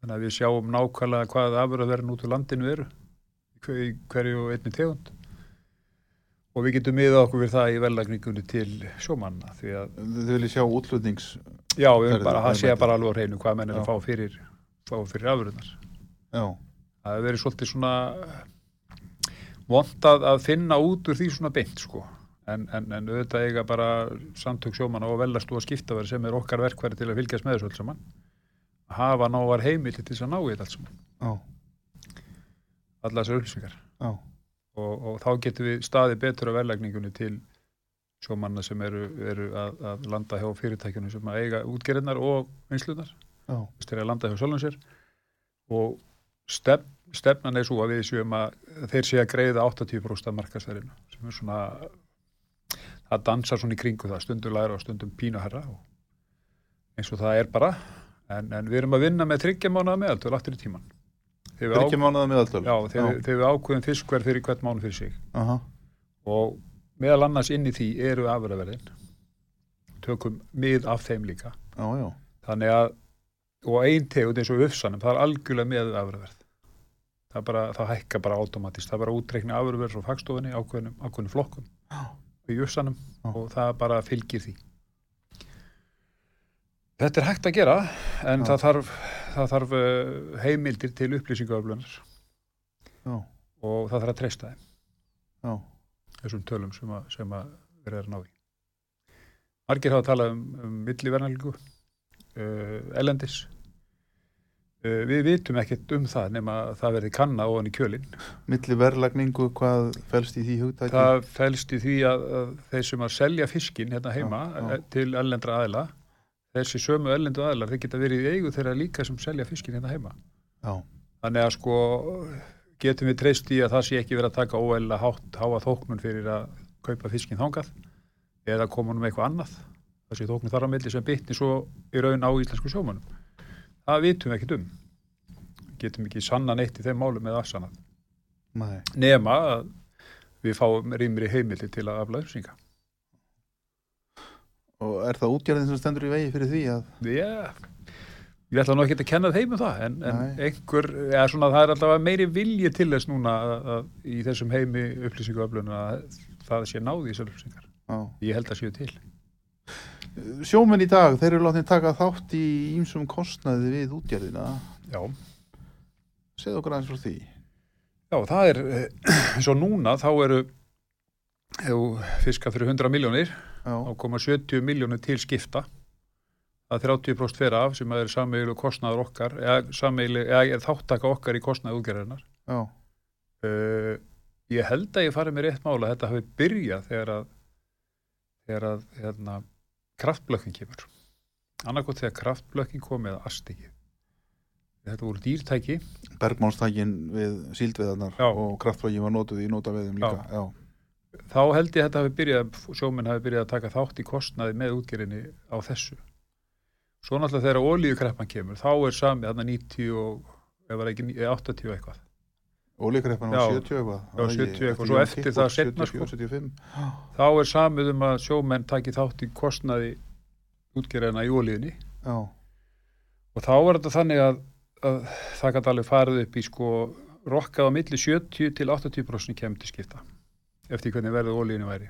Þannig að við sjáum nákvæmlega hvað afurðaverðin út úr landinu eru í hver- í hverju og einni tegund. Og við getum miða okkur við það í velagningunni til sjómanna því að,
þau viljið sjá útlutnings
já, við erum bara, sé
verðmætið.
bara alveg á hreinu hvað menn er að fá fyrir, fyrir afurðunar.
Já,
Það hefur verið svolítið svona vondað að finna út úr því svona beint sko. En, en, en auðvitað eiga bara samtök sjómanna og velast og skiptaverð sem er okkar verkværi til að fylgjast með þessu alls saman. Hafa návar heimildi til þess að ná í þetta alls saman.
já,
Alla þessar upplýsingar.
já,
Og, og þá getum við staði betur á velagningunni til sjómanna sem eru, eru að, að landa hjá fyrirtækjunum sem að eiga útgerðnar og vinslunar.
já,
Þess er að landa hjá sjálfum sér og stef, stefnan er svo að við séum að þeir sé að greiða 80% af markastærinu sem er svona það dansar svona í kringu það. Stundum læra og stundum pínu herra og eins og það er bara. En, en við erum að vinna með þryggja mánuða meðaltöl aftur í tíman á,
mánuða meðaltöl?
Já, þegar, við, við ákveðum fiskverð fyrir hvert mánu fyrir sig.
Aha,
og meðal annars inn í því eru afurðaverðin. Tökum mið af þeim líka.
Já, já,
þannig að og ein tegund eins og uppsannum það er algjörlega með afurverð það, það hækka bara automatist það er bara útreikni afurverð frá fagstofunni ákveðnum, ákveðnum flokkum
Já.
í
Já.
og það bara fylgir því þetta er hægt að gera en það þarf það þarf uh, heimildir til upplýsingaöflunar og það þarf að treysta þeim,
já,
þessum tölum sem að, sem að verða að ná í. Margir hafa talað um, um milliverðanlíku, uh, ellendis. Uh, við vitum ekkert um það nema að það verði kanna ofan í kjölinn.
milli verðlagningu, hvað felst í því hugtæki?
Það felst í því að, að þeir sem að selja fiskin hérna heima
Já, já.
eh, til ellendra aðila, þessi sömu ellendu aðilar, þeir geta verið í eigu þeirra líka sem selja fiskin hérna heima.
Já,
Þannig að sko getum við treyst í að það sé ekki verið að taka óeðla hátt háa þóknun fyrir að kaupa fiskin þangað eða koma með eitthvað annað þessi þóknun þar á milli sem bytni svo í raun á íslensku sjómanum. Það vitum við ekkert um. Getum ekki sanna neitt í þeim málum eða afsanna. Nema að við fáum rýmri heimildi til að afla upplýsinga.
og er það útgjörðin sem stendur í vegi fyrir því að
Yeah. Ég ætla nú ekki að kenna þeim um það, en, en einhver, eða svona það er alltaf meiri vilji til þess núna að, að, í þessum heimi upplýsinguöflun að það sé náði í þessar upplýsingar.
já.
Ég held að séu til.
Sjómenn í dag, þeir eru látið taka þátt í ímsum kostnaði við útgjörðina
Já,
segð okkur aðeins frá því.
Já það er, eh, [CLEARS THROAT] eins og núna þá eru, fiska fyrir 100 miljónir, þá koma 70 miljónir til skipta. Er 30% fyrir af sem er sameigileg kostnaður okkar, eða, eða þáttaka okkar í kostnaði útgerðarinnar.
já,
Uh, ég held að ég farið með rétt mála að þetta hafi byrjað þegar að þegar að hérna, kraftblökkin kemur. Annarkot þegar kraftblökkin kom eða astikið þetta voru dýrtæki.
Bergmálstækin við síldveðarnar
Já.
og kraftvægi var notuð í notaveðum líka. Já,
þá held ég að þetta hafi byrjað sjóminn hafi byrjað að taka þátt í kostnaði með útgerinni á þessu. Svo náttúrulega þegar olíukreppan kemur þá er sami þarna 90 og eða 80 og eitthvað
Ólíkreppan
Já.
var 70 eitthvað.
Já,
Var það
70
ekki-
eitthvað,
eftir
svo
Jón
eftir það
74,
sko.
75
þá er samið um að sjómenn taki þátt í kostnaði útgerina í olíunni.
Já,
og þá var þetta þannig að, að það gæti alveg farið upp í sko rokkað á milli 70 til 80% kemur til skipta eftir hvernig verður ólíðinu væri.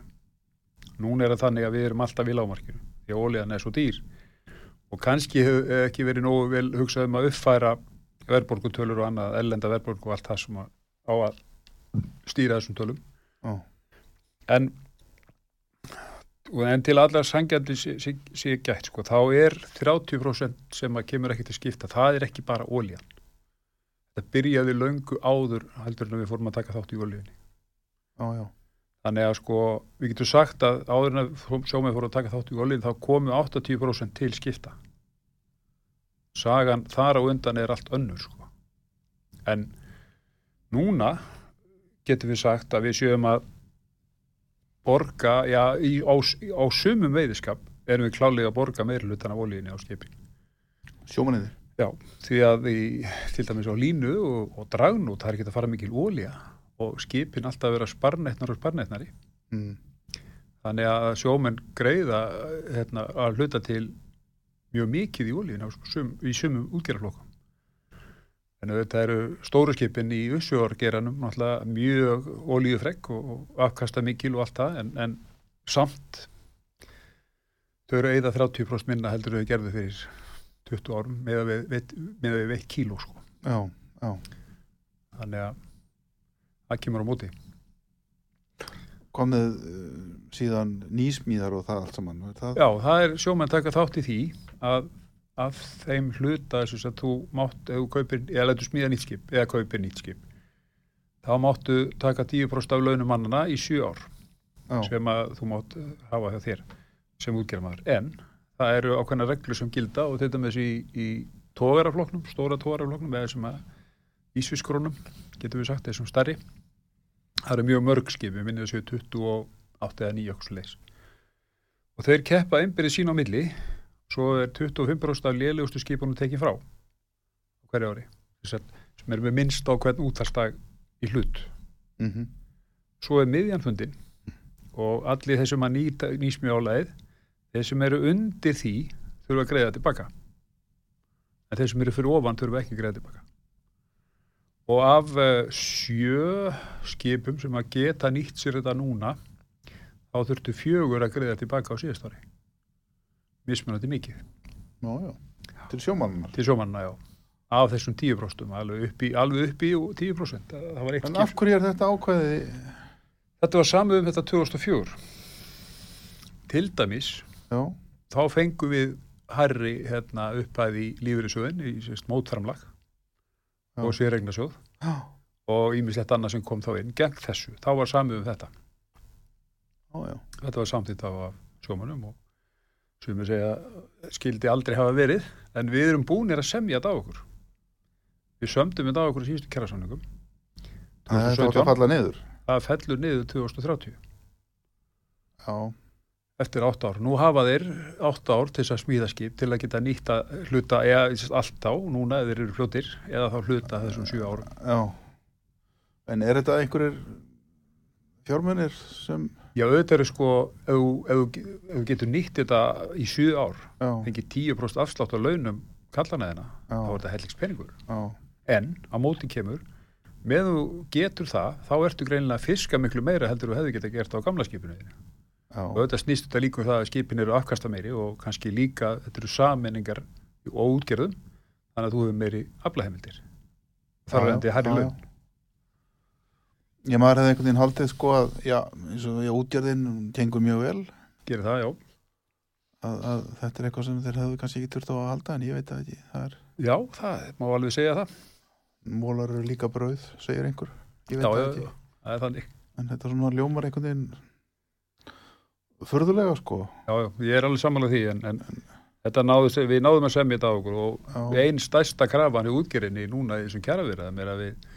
Núna er það þannig að við erum alltaf í lámarkinu því að ólíðan er svo dýr. Og kannski hefur ekki verið nógu vel hugsað um að uppfæra verðborgutölur og annað, ellenda verðborgu og allt það sem að, á að stýra þessum tölum.
Já,
en en til allar sangjandi sé, sé, sé gætt sko, þá er 30% sem að kemur ekki til skipta það er ekki bara ólíjan þetta byrjaði löngu áður heldur en við fórum að taka þátt í ólíjunni
já, já,
þannig að sko, við getum sagt að áður en að sjómið fórum að taka þátt í ólíjunni þá komu 80% til skipta. Sagan þar á undan er allt önnur sko. en núna getum við sagt að við séum að borga, já, í, á, á sumum veiðiskap erum við klálega að borga meira hlutan af olíunni á skipin.
sjómanniðir
Já, því að í, til dæmis á línu og, og dragnút, það er ekki að fara mikil ólía og skipin alltaf að vera sparnetnar og sparnetnari.
mm.
Þannig að sjómenn greiða hérna, að hluta til mjög mikið í olíun sum, í sumum útgerðarflokkum. En þetta eru stóru skipin í Ussjóargeranum náttúrulega mjög olíufregg og, og afkasta mikil og allt það en, en samt þau eru eða 30% minna heldur þau gerðu fyrir 20 árum með að við, veitt kíló sko.
Já, já,
Þannig að það kemur á móti.
komið uh, síðan nýsmíðar og það allt saman er það?
Já, það er sjómenn taka þátt í því að af þeim hluta þess að þú mátt, þú kaupir, eða letur smíða nýtt skip eða kaupir nýtt skip þá máttu taka 10% af launum mannana í 7 ár
já,
sem að þú mátt eh, hafa hjá þér sem útgerðamaður, en það eru ákveðna reglur sem gilda og þetta með þessi í, í tógarafloknum, stóra tógarafloknum eða sem að ísfiskrónum getum við sagt, þessum starri það eru mjög mörg skip, við minnum þessu 28 eða 9 okkur leis og þeir keppa einbyrðið sín á milli svo er 25% af lélegustu skipunum tekin frá. Á hverju ári? Sem er með minnst á hvern útastag í hlut.
Mm
svo er miðjanfundin og allir þeir sem að nýta nýsmjálaðið þeir sem eru undir því þurfa að greiða tilbaka en þeir sem eru fyrir ofan þurfa ekki að greiða tilbaka og af uh, sjö skipum sem að geta nýtt sér þetta núna þá þurftu fjögur að greiða tilbaka á síðast ári mismunandi mikið.
Já, já, til sjómannar
til sjómanna já. Af þessum 10% alveg upp í, alveg upp í 10% það það var eitt
En af hverju er þetta ákvæði?
þetta var samið um þetta 2004 til dæmis
Já,
þá fengum við herri hérna, upphæði í lífyrirsjóðin í sérst, mótframlag og sérregnarsjóð
já,
og ímislegt annað sem kom þá inn gegn þessu, þá var samið um þetta.
Já, já.
þetta var samtitt af sjómanum og sem við segja skildi aldrei hafa verið en við erum búinir að semja þetta á okkur við sömdum þetta á okkur í síðustu kjærasamningum
Það að falla niður.
það fellur niður 2030
Já,
eftir 8 ár. Nú hafa þeir 8 ár til þess að smíða skip til að geta nýtta hluta eða allt á, núna eða þeir eru fljótir eða þá hluta þessum 7 ára.
já. En er þetta einhverjir fjármunir sem,
Já, auðvitað eru sko, ef þú- getur nýtt þetta í 7 ár, fengið 10% afslátt á launum kallanæðina, þá er þetta hellingspenningur.
já,
En á móti kemur, með þú getur það, þá ertu greinilega að fiska miklu meira heldur þú hefði geta gert á gamla skipinu. þínu.
já,
Og auðvitað snýst þetta líka um það að skipin eru afkasta meiri og kannski líka, þetta eru sammenningar og útgerðum, þannig að þú hefur meiri aflaheimildir. Þar er endi hærri
já,
laun.
Já. Ég maður hefði einhvern veginn haldið sko að, já, eins og já, útgerðin gengur mjög vel,
Gerir það, já.
að, að þetta er eitthvað sem þeir hefðu kannski ekki þurft á að halda, en ég veit það ekki. Það er,
Já, það má alveg segja það.
mólar eru líka brauð, segir einhver. Ég veit
Já, já,
ekki.
er þannig.
En þetta svona ljómar einhvern veginn furðulega sko.
Já, já, ég er alveg samanlega því, en, en þetta náðu, við náðum að semja þetta á okkur og
Já,
einn stærsta krafan í útgerinni núna í þessum kjaravirðum er að við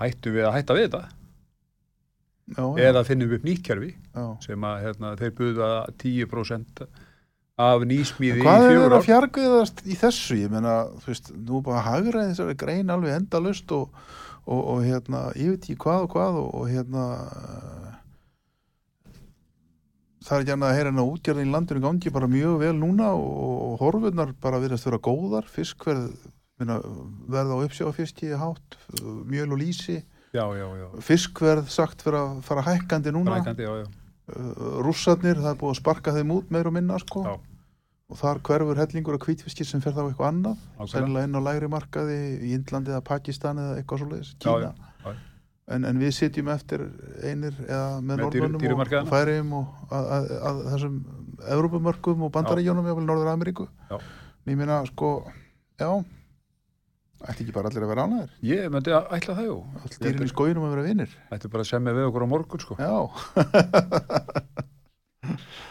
hættum við að hætta við þetta
já, já,
eða finnum upp nýtt kerfi
já.
sem að hérna, þeir buða 10% af nýsmíði í
Hvað er það að fjargöðast í þessu? Ég meina, þú veist, nú bara hagraði þessari grein alveg endalust og, og, og hérna, ég veit ekki hvað og hvað og, og hérna það er ekki annað að heyra en að útgerðin í landinu gangi bara mjög vel núna og, horfurnar bara virðast vera góðar, fiskverð meina, verð á uppsjáfiski hátt, mjöl og
já.
Fiskverð sagt fyrir að fara hækkandi núna
já.
uh, rússarnir, það er búið að sparka þeim út meir og minna sko
Já.
og þar hverfur hellingur af hvítfiskir sem fer þá eitthvað annað sennilega inn á lægri markaði í Indlandi eða Pakistan eða eitthvað
Já,
Kína
já, já.
En, en við sitjum eftir einir eða með
Með dýru-
Norðmönnum og. Færiðum og að, að, að þessum Evrópumörkum og Bandaríjónum eða Norður Ameríku
Já.
ég meina sko, já ætti ekki bara allir að vera ánæður
Ég myndi að ætla það, jú.
all dýrin í skóginum að vera vinnir
Ætti bara að semja við okkur á morgun, sko.
já, [LAUGHS]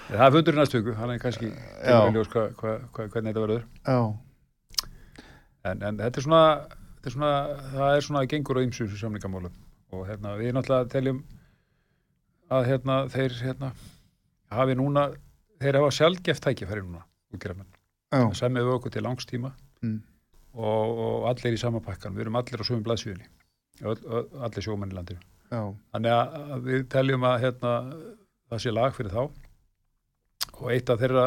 Það er fundur í næstu viku, hann er kannski í ljós hva, hva, hva, hvernig þetta verður.
já,
En, en þetta er svona, þetta er svona, það er svona gengur á ymsu samningamálum. Og hérna, við náttúrulega teljum að hérna, þeir hérna, hafi núna, þeir hafa sjálfgeft tækifæri núna, Það semja við okkur til langstíma
Mm.
Og, og allir í sama pakkan, við erum allir á sögum blaðsvíðinni, allir sjómenn í landinu.
já,
Þannig að við teljum að hérna, það sé lag fyrir þá. Og eitt af þeirra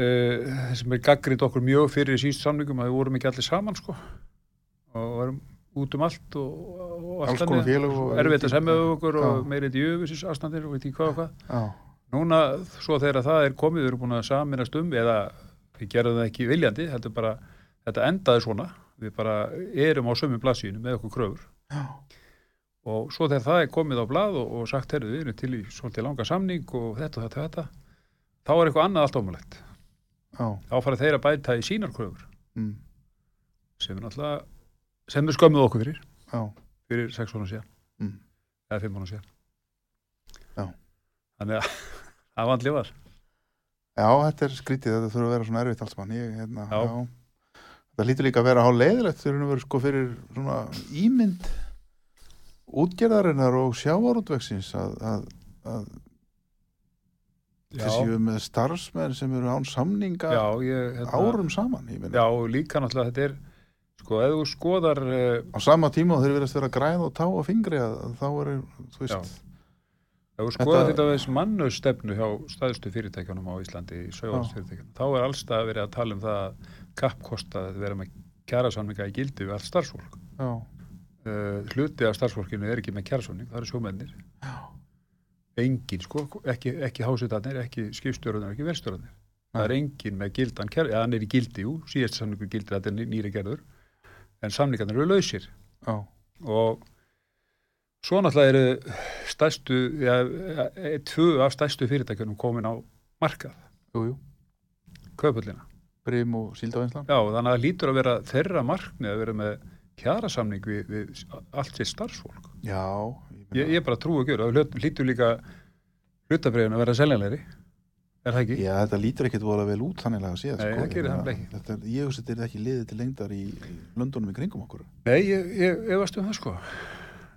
uh, sem er gaggrind okkur mjög fyrir í síst samningum að við vorum ekki allir saman sko. Og varum út um allt og, og
konar félög og-
erfitt að semja okkur og
Já.
meiri djöfusis aðstandir og veit ekki hvað og hvað.
Já,
núna svo þegar það er komið við erum búin að saminast um eða við gerðum það ekki viljandi er bara, þetta endaði svona við bara erum á sömu blaðsínu með okkur kröfur.
Já,
og svo þegar það er komið á blað og, og sagt herðu við erum til í svolítið langa samning og þetta og þetta og þetta þá er eitthvað annað allt ómulegt þá fara þeir að bæta í sínar kröfur.
Mm,
sem er náttúrulega sem er skömmuð okkur fyrir.
Já,
fyrir sex mánu síðan.
Mm.
eða fimm mánu síðan.
Já.
þannig að [LAUGHS] það vant lifar
já, þetta er skrítið. Þetta þurfa að vera svona erfitt alls mann ég, hérna,
Já.
já. Þetta lítur líka að vera há leiðilegt þegar við sko fyrir svona ímynd útgerðarinnar og sjávarútveksins að, að, að þeir séu með starfsmenn sem eru án samninga
já, ég, hérna,
árum saman
já, líka náttúrulega þetta er sko, ef þú skoðar uh,
á sama tíma þeir verðast vera græð og tá og fingri að, að þá eru, þú veist.
Ef þú skoðar
Þetta-
þess mannustefnu hjá staðstu fyrirtækjunum á Íslandi í sögvarsfyrirtækjunum, þá er allstað verið að tala um það að kappkosta að vera með kjærasamninga í gildi við allt starfsfólk. Uh, hluti af starfsfólkinu er ekki með kjærasamning, það eru sjómennir. Engin sko, ekki, ekki hásetarnir, ekki skipstjórnir, ekki velstjórnir það er engin með gildan kjæra, eða hann er í gildi, jú, síðast samningu gildi þetta er ný- nýri gerður. En samningarnir eru lausir.
Já,
og svo náttúrulega eru stærstu, ja, e, tvö af stærstu fyrirtækjunum komin á markað,
jú, jú.
Kaupullina.
Brim og Síldavinslan
Já, þannig að það lítur að vera þeirra markmið að vera með kjarasamning við, við allt sér starfsfólk.
Já,
Ég, ég bara trúi ekki, það lítur líka hlutabriðin að vera seljanleiri, er það ekki?
Já, þetta lítur ekkert voru vel út þannig að séð
Nei,
sko.
það gerir
Ég
það ekki.
þetta Ég veist þetta er ekki liðið til lengdar í, löndunum í kringum okkur
Nei, ég, ég efast um það sko,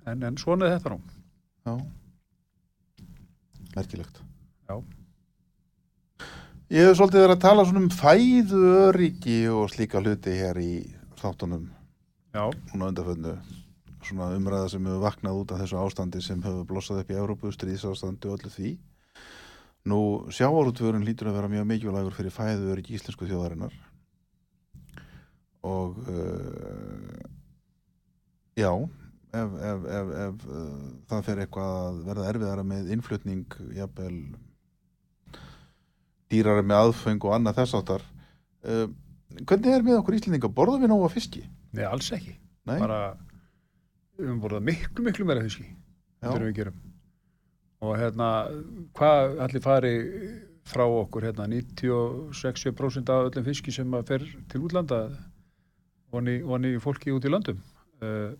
en, en svona er þetta nú.
Já Merkilegt
Já.
Ég hef svolítið verið að tala svona um fæðu öryggi og slíka hluti hér í þáttunum. Núna undarföndu svona umræða sem hefur vaknað út af þessu ástandi sem hefur blossað upp í Európu, stríðsástandi og öllu því. Nú, sjávarútvörun lítur að vera mjög mikilvægur fyrir fæðu öryggi íslensku þjóðarinnar. Og uh, já ef, ef, ef, ef uh, það fer eitthvað að verða erfiðara með innflutning jafnvel dýrari með aðfeng og annað þess áttar uh, hvernig er með okkur Íslendinga borðum við nóga fiski?
nei, alls ekki.
Nei?
Bara, við höfum borðað miklu, miklu meira fiski. Og hérna, hvað allir fari frá okkur, hérna, 96% af öllum fiski sem að fer til útlanda, voni, voni fólki út í löndum. Uh,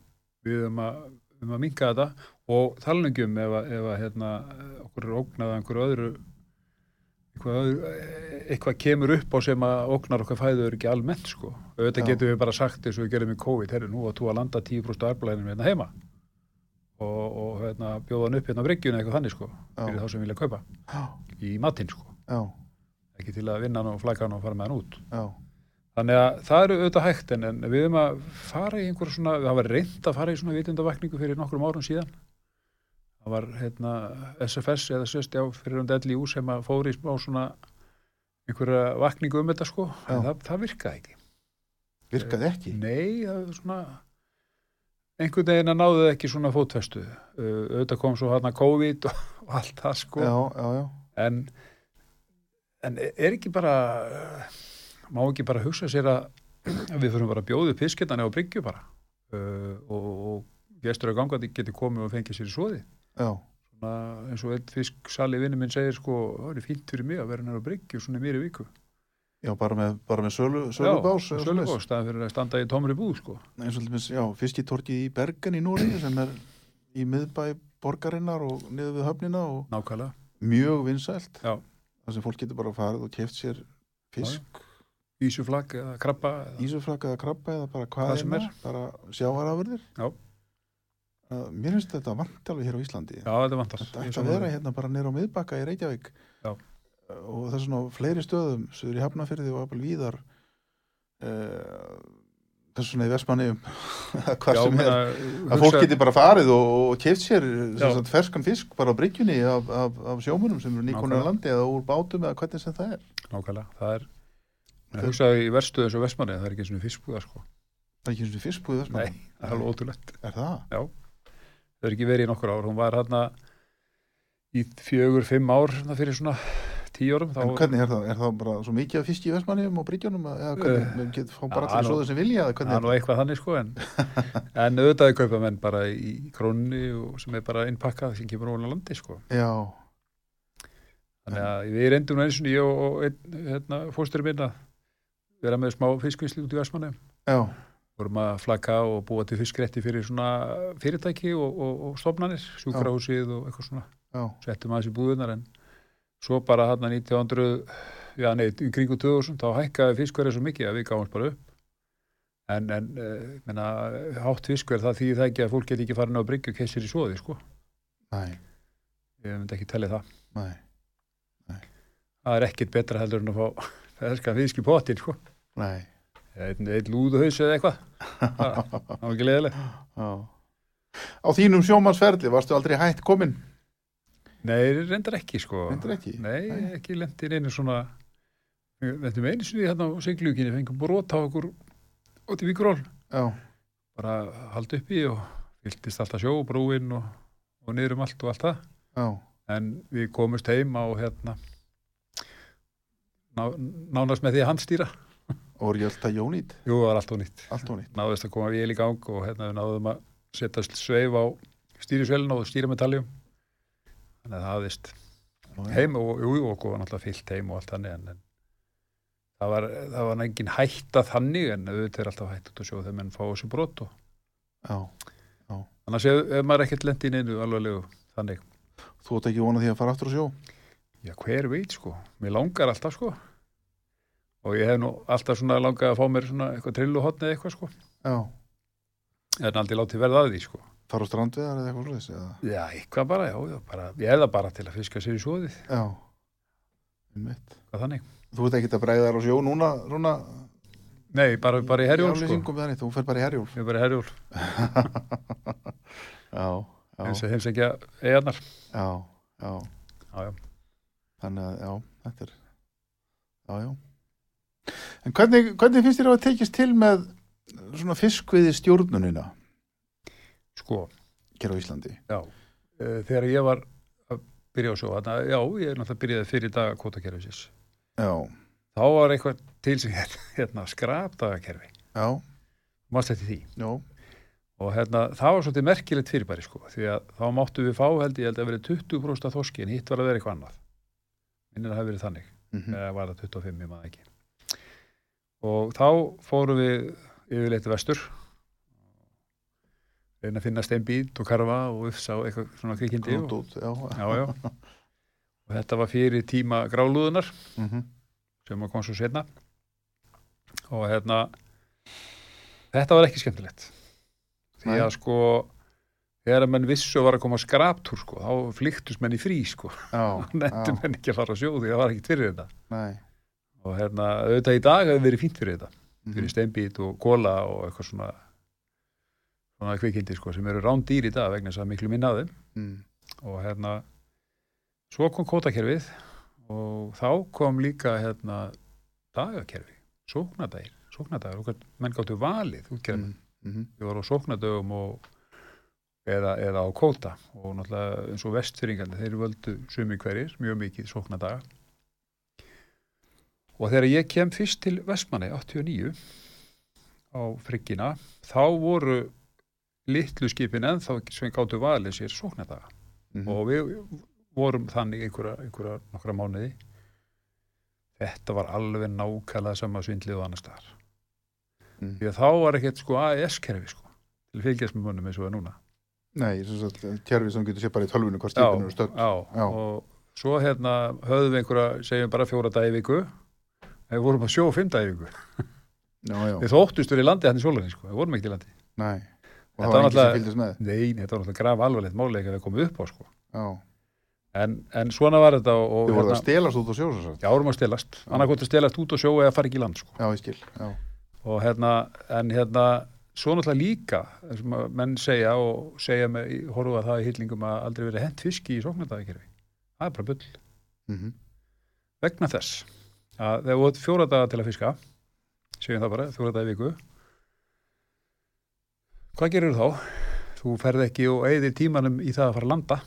við höfum að, um að minka þetta og talningjum ef, ef að, hérna, okkur er ógnað að einhverju öðru eitthvað, öðru, eitthvað kemur upp á sem að ógnar okkar fæður ekki almennt sko. auðvitað getum við bara sagt eins og við gerum í COVID, herri nú að þú að landa 10% arblæðinum hérna heima. Og, og hérna, bjóða hann upp hérna á bryggjuna eitthvað þannig sko, fyrir þá sem vilja kaupa.
Já,
í matinn sko,
já,
ekki til að vinna hann og flæka hann og fara með hann út.
Já,
þannig að það eru auðvitað hægt en, en við erum að fara í einhver svona það var reynd að fara í svona vitundavakningu fyrir nokkrum árum síðan það var hérna SFS eða SST á fyrir um DLU sem að fóri á svona einhverja vakningu um þetta sko. En það, það virkaði ekki.
Virkaði ekki?
Nei, það er svona einhvern veginn að náðu ekki svona fótfestu. Uh, auðvitað kom svo hérna COVID og, og allt það sko.
Já, já, já,
en, en er ekki bara má ekki bara hugsa sér að við fyrir bara að bjóðu pisketana á bryggju bara uh, og, og gestur að gangandi geti komið og fengið sér í svoði
já,
svona, eins og einn fisksali vinnu minn segir sko, það er fínt fyrir mig að vera nær á bryggju svona mér í viku
já, bara með, bara með sölu, sölubás svoleiðis.
sölubás, það fyrir að standa í tómri búð sko.
eins og til dæmis, já, fiskitorki í Bergen í Núri sem er í miðbæ borgarinnar og niður við höfnina og
nákvæmlega,
mjög vinsælt
Já.
þar sem fólk getur bara farið og keft sér fisk,
ísuflag eða krabba eða,
ísufraka eða krabba eða bara hvað
Hvað sem
er, bara sjávarafurðir
Já.
Uh, mér finnst þetta vant alveg hér á Íslandi.
Já þetta vantar.
Þetta ætti að vera hérna bara nýra á miðbakka í Reykjavík.
Já.
Uh, og það er svona fleiri stöðum söður í Hafnafyrði og Apel Víðar. Uh, þess svona í Vestmanniðum [LAUGHS] hvað
Já,
sem er. Að fólk
hugsa-
geti bara farið og, og keft sér sagt, ferskan fisk bara á bryggjunni af, af, af sjómunum sem eru nýkonur
Nákvæmlega.
landi eða úr bátum eða hvernig sem það er.
Nákvæmlega, það er
Það-
ég hugsaði í verstu eins og vestmanni það er ekki eins og fiskbúða sko.
Það er ekki eins og fiskbúið
Það
það?
það er ekki verið í nokkur ár, hún var hérna í fjögur, fimm ár fyrir svona tíu árum. Þá,
En hvernig er það? Er það bara svo mikið af fisk í Vestmanniðum og bryggjunum eða hvernig, uh, get, fá bara allir
nú-
svo sem vilja
það er nú eitthvað þannig sko en, [LAUGHS] en auðvitaði kaupa menn bara í krónni sem er bara innpakkað sem kemur á landi sko.
Já,
þannig að við reyndum nú eins og ég og, hérna, fósturinn minn að vera með smá fiskvisli út í Vestmanni
já,
vorum að flaka og búa til fiskrétti fyrir svona fyrirtæki og, og, og stofnanir, sjúkrahúsið og eitthvað svona.
Já,
settum aðeins í búðunar en svo bara hann 1900 já nei, í kringu 2000 þá hækkaði fiskverði svo mikið að við gáumst bara upp. En, en uh, menna, hátt fiskverð það þýði það ekki að fólk geti ekki farin á bryggju og kessir í svoði sko,
næ,
ég myndi ekki tellið það.
Næ
það er ekkit betra heldur en að fá ferskan fisk í pottin sko.
Næ,
einn lúðuhaus eða eitthvað. Það var ekki leðilegt
já. Á þínum sjómannsferli varstu aldrei hætt komin?
nei, reyndar ekki sko.
Reyndar ekki?
nei,
Nei.
ekki lendir einu svona við lendum einu sinni hérna á sigluginni fengum brota á okkur Víkuról
Já,
bara haldi uppi og viltist alltaf sjó, brúin og, og niður um allt og allt það.
Já,
en við komumst heim á hérna ná, nánast með því að handstýra
Og voru ekki alltaf jónít,
jú, það var allt og nýtt
allt ónýtt.
náðist að koma vél í gang og hérna við náðum að setja sveif á stýrisvelin og stýra með taljum þannig að það hafðist heim og, jú, og góða náttúrulega fyllt heim og allt þannig en, en það var, það var engin hætta þannig en auðvitað er alltaf hætt út að sjó þegar menn fá þessu brot og
Já,
annars ef, ef maður ekkert lendi inn einu alvarlegu þannig,
þú átt ekki vona því að fara aftur á sjó.
já hver veit sko. Mér langar alltaf sko og ég hef nú alltaf svona langað að fá mér svona eitthvað trilluhotni eða eitthvað sko.
Já,
en aldrei látið verða að því sko.
Fara á strandveðar eða eitthvað slúðis,
já, eitthvað bara, já, já, bara ég hef það bara til að fiska sér í svoðið,
Já,
þannig?
Þú ert ekki að bregða þar á sjó núna, núna
nei, bara, bara í herjól sko.
þú fer bara í herjólf.
ég er bara í herjól, [LAUGHS]
Já,
heims ekki að eigarnar
já, já.
já, já,
Þannig að, já, þetta er, já, já. En hvernig, hvernig finnst þér að tekist til með svona fiskviði stjórnunina
sko
hér á Íslandi?
Já, uh, þegar ég var að byrja á svo, þarna, já, ég er náttúrulega byrjaði fyrir dag kvotakerfisins.
Já,
Þá var eitthvað til sem hér, [LAUGHS] hérna, skrapdagakerfi,
já,
mást þetta því.
já,
Og hérna, það var svolítið merkilegt fyrirbæri, sko, því að þá máttu við fá, held ég, held að verið 20% af þorski, en hitt var að vera eitthvað annað. Minnir að hafa verið þannig,
mm
eða var það 25, ég maður ekki. Og þá fórum við yfirleitt vestur, reyna að finna steinbít og karfa og uppsá eitthvað svona kvikindi. og-
já,
Já. Og þetta var fyrir tíma grálúðunar
mm
sem að kom svo setna. Og hérna, þetta var ekki skemmtilegt. Því
Nei.
að sko, þegar að menn vissu var að koma skraptúr sko, þá flyktust menn í frí sko.
já, [LAUGHS]
menn ekki að fara að sjó því það var ekkert fyrir þetta.
nei,
Og hérna, auðvitað í dag hefur verið fínt fyrir þetta.
mhm,
Fyrir steinbít og kóla og eitthvað svona, svona kvikindi sko, sem eru rándýr í dag vegna þess að miklu minna af þeim.
mm,
og hérna svo kom kótakerfið og þá kom líka hérna dagakerfi, sóknadagir sóknadagur, okkar menn gáttu valið útgerðum,
mm, mhm,
við vorum á sóknadögum og eða, eða á kóta og náttúrulega eins og vestfyringandi þeir völdu sumi hverjir, mjög mikið sóknadaga og þegar ég kem fyrst til Vestmanni 89 á friggina þá voru litlu skipin ennþá sem gáttu valið sér sóknadaga
mhm,
og við vorum þannig einhverja, einhverja nokkra mánuði. Þetta var alveg nákvæmlega sama svindlið og annar staðar.
Mm.
því að þá var ekkert sko AES-kerfi sko til fylgjast með munum eins og það núna.
Nei, kjærfi sem getur sér bara í tölvunum hvað skipinu eru stödd.
já, og svo hérna höfðum við einhverja, segjum bara fjóra dagi í viku. en við vorum að sjó fimm dagi í viku. [LAUGHS]
Já, já,
við þóttust verið í landi hann í sólarinn sko, við vorum ekki í landi.
Nei. Og
Þetta
það var enginn sem fylgdist með.
nei, þetta var náttúrulega graf alvarlegt máleika við komum upp á sko. En, en svona var þetta og, og
þið voruð að stelast út á sjó,
já, vorum að stelast, annarkot að stelast út og sjó eða fara ekki í land sko.
Já, ég skil, já,
og hérna, en hérna svo náttúrulega líka sem að menn segja og segja með, horfa það í hyllingum að aldrei verið hent fiski í sóknardagakerfi. Það er bara bull,
mhm,
vegna þess að þegar þú ert fjóra daga til að fiska segjum það bara, fjóra daga í viku hvað gerir þá? þú ferð ekki og eigðir tímanum í það að fara að landa.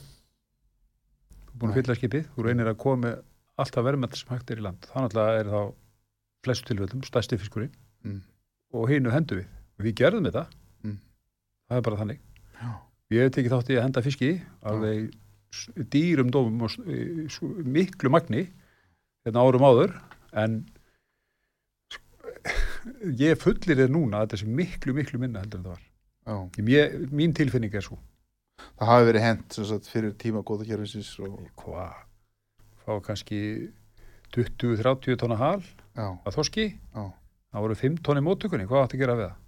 Þú er búin að fylla skipið þú reynir að koma með alltaf verðmætt sem hægt er í land. Þannig að er þá flestu tilvöldum, stærsti fiskurinn
mm,
og hinu hendu við. Við gerðum þetta.
Mm.
það er bara þannig.
Já,
ég hef tekið þátt í að henda fiski alveg dýrum dómum og miklu magni hérna árum áður en sk- ég fullir þér núna að þetta sé miklu miklu minna heldur en það var. Ég, mín tilfinning er svo
Það hafi verið hent, sagt, fyrir tíma góða kjærfisins og,
hvað fá kannski 20-30 tonna hal
já,
að þoski
já,
það voru 5 tonni móttökunni, hvað átti að gera við það?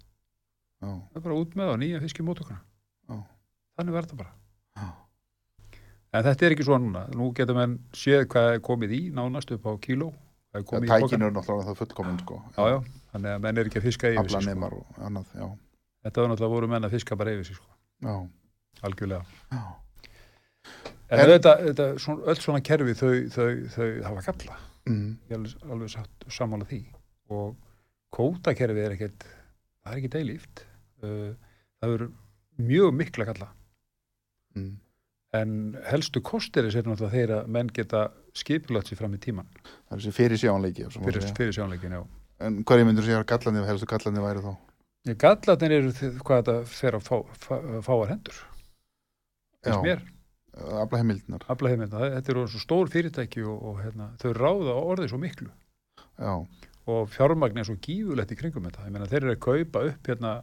Já,
það er bara út með það, nýja fiski móttökuna.
Já,
þannig verður það bara.
Já,
En þetta er ekki svona núna. Nú getur menn séð hvað er komið í nánast upp á kíló. Það er
já
komið í
tækin
pokan.
eru náttúrulega það fullkominn, sko.
Já, já. Þannig að menn er ekki að fiska yfir sig. Sko.
og annað, já,
Þetta var náttúrulega voru menn að fiska bara yfir sig, sko.
já,
Algjörlega.
já,
En,
En-
þetta, þetta, svona, öll svona kerfi þau, þau, þau hafa galla.
mm,
Ég er alveg, alveg satt sammála því. Og kótakerfi er ekkert, það er ekki deilíft. Uh, það eru mjög mikla galla.
mm.
En helstu kostir er sér náttúrulega þeir að menn geta skipulagt sér fram í tíman
Það er þessi fyrir sjáanleiki,
fyrir, fyrir sjónleikin, já.
En hverju myndur segja að gallandi, helstu gallandi væri þá?
Ég gallarnir eru hvað þetta fer að fá, fá, fáar hendur. Þess mér,
afla
heimilna þetta eru svo stór fyrirtæki og, og hérna, þau ráða orðið svo miklu.
Já,
og fjármagn er svo gífulegt í kringum þetta, ég meina þeir eru að kaupa upp hérna,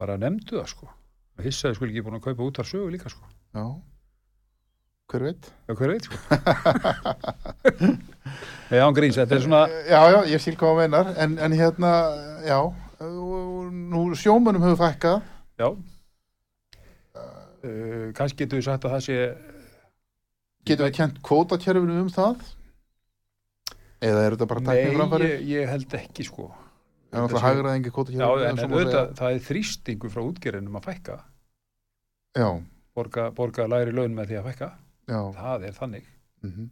bara nefndu það sko. Hissaði skul ekki búin að kaupa út af sögu líka sko,
já. Hver veit?
já hver veit sko [LAUGHS] Nei, án gríns, þetta er svona
Já, já, ég skil hvað að meinar. En, en hérna, já, nú sjómönum hefur fækkað.
já uh, kannski getur við sagt að það sé
Getum við kent kvótakerfinu um það? Eða er þetta bara
Nei,
tækniframfæri?
ég, ég held ekki sko
Það er náttúrulega hagraðingi
Já,
kvótakerfinu.
en, en auðvitað, það er þrýstingu frá útgerðinum að fækka
Já,
borga, borga læri laun með því að fækka
já.
það er þannig
Mm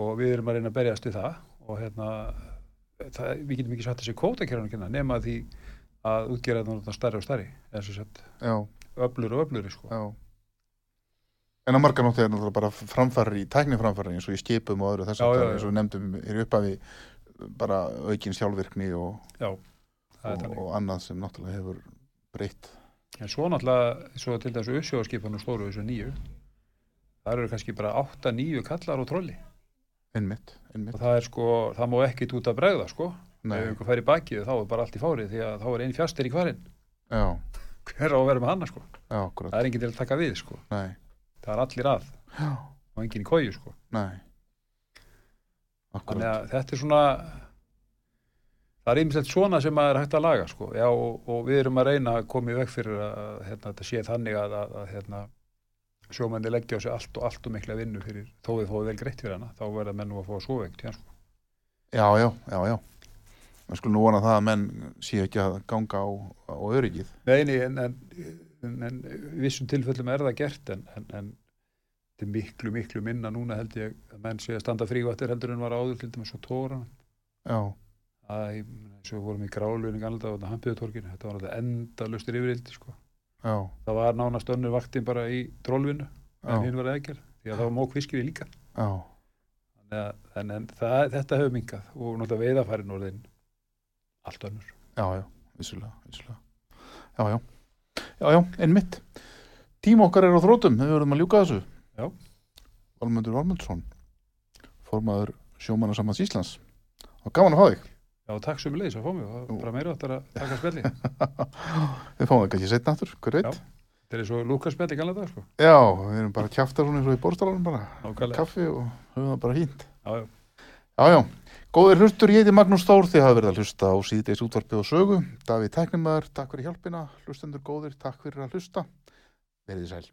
og við erum að reyna að berjast við það og hérna það, við getum ekki satt þessi kynna nema því að útgerðin er stærri og stærri eða svo sett
Já,
öflur og öflur sko.
En að marga nótti er náttúrulega bara framfæri, tækniframfæri eins og í skipum og öðru þess að eins og nefndum er uppafi bara aukin sjálfvirkni og,
það
og, og annað sem náttúrulega hefur breytt.
en svo náttúrulega, svo til þessu uppsjóðarskipunum stóru þessu nýju það eru kannski bara 8-9 kallar og trolli.
Einmitt, einmitt.
og það er sko, það má ekki út að bregða sko,
Nei,
ef einhver fær í bakið þá er bara allt í fárið því að þá er einn fjastir í hverinn
já,
hver á að vera með hana sko,
já,
það er enginn til að taka við sko,
Nei,
það er allir að.
Já,
og enginn í kóju sko. Þannig að þetta er svona það er einmitt svona sem að er hægt að laga sko, já og, og við erum að reyna að koma í veg fyrir að hérna, þetta sé þannig að, að, að hérna, sjómenni leggja á sig allt og allt og mikla vinnu fyrir þó við fóðu vel greitt fyrir hana þá verða menn nú að fá að sofa ekkert sko.
Já, já, já, já. Við skulum nú vona það að menn séu ekki að ganga á, á öryggið.
Nei, nei, en, en, en, en vissum tilfellum er það gert en, en, en þetta er miklu, miklu minna núna held ég að menn sé að standa frívattir heldur en var áður til dæmis á tóran
Já,
að eins og við vorum í gráluðinu gælda á þetta var þetta enda lustir yfirildi sko.
Já,
það var nánast önnur vaktin bara í drólvinu en hinn var eðger því að það var mók fiskir líka
já,
Þannig að, en, en það, þetta hefur minkað og náttúrulega veiðafærin orðin allt önnur
já, já, vissulega, vissulega. Já, já, já, já, einmitt. Tíma okkar er á þrótum, við verðum að ljúka þessu.
Já.
Valmundur Valmundsson, formaður sjómannasamans Íslands. Og gaman að fá þig.
Já, takk sem leiðis að fá mig og bara meira áttar að taka spjalli [LAUGHS]
við fáum það kannski setna aftur, hver veit?
Já. Þetta er og Lukas spjalli gæla dag sko.
Já, við erum bara að kjafta svona eins og í borstalanum bara.
Nákvæmlega.
Kaffi og höfum það bara hínt.
Já, já.
Já, já. Góðir hlustur, ég heiti Magnús Þór, þið hafa verið að hlusta á síðdeis útvarpið og sögu. Davíð Tæknumæður, takk fyrir hjálpina. Hlustendur góðir, takk fyrir að hlusta. Verðið sæl.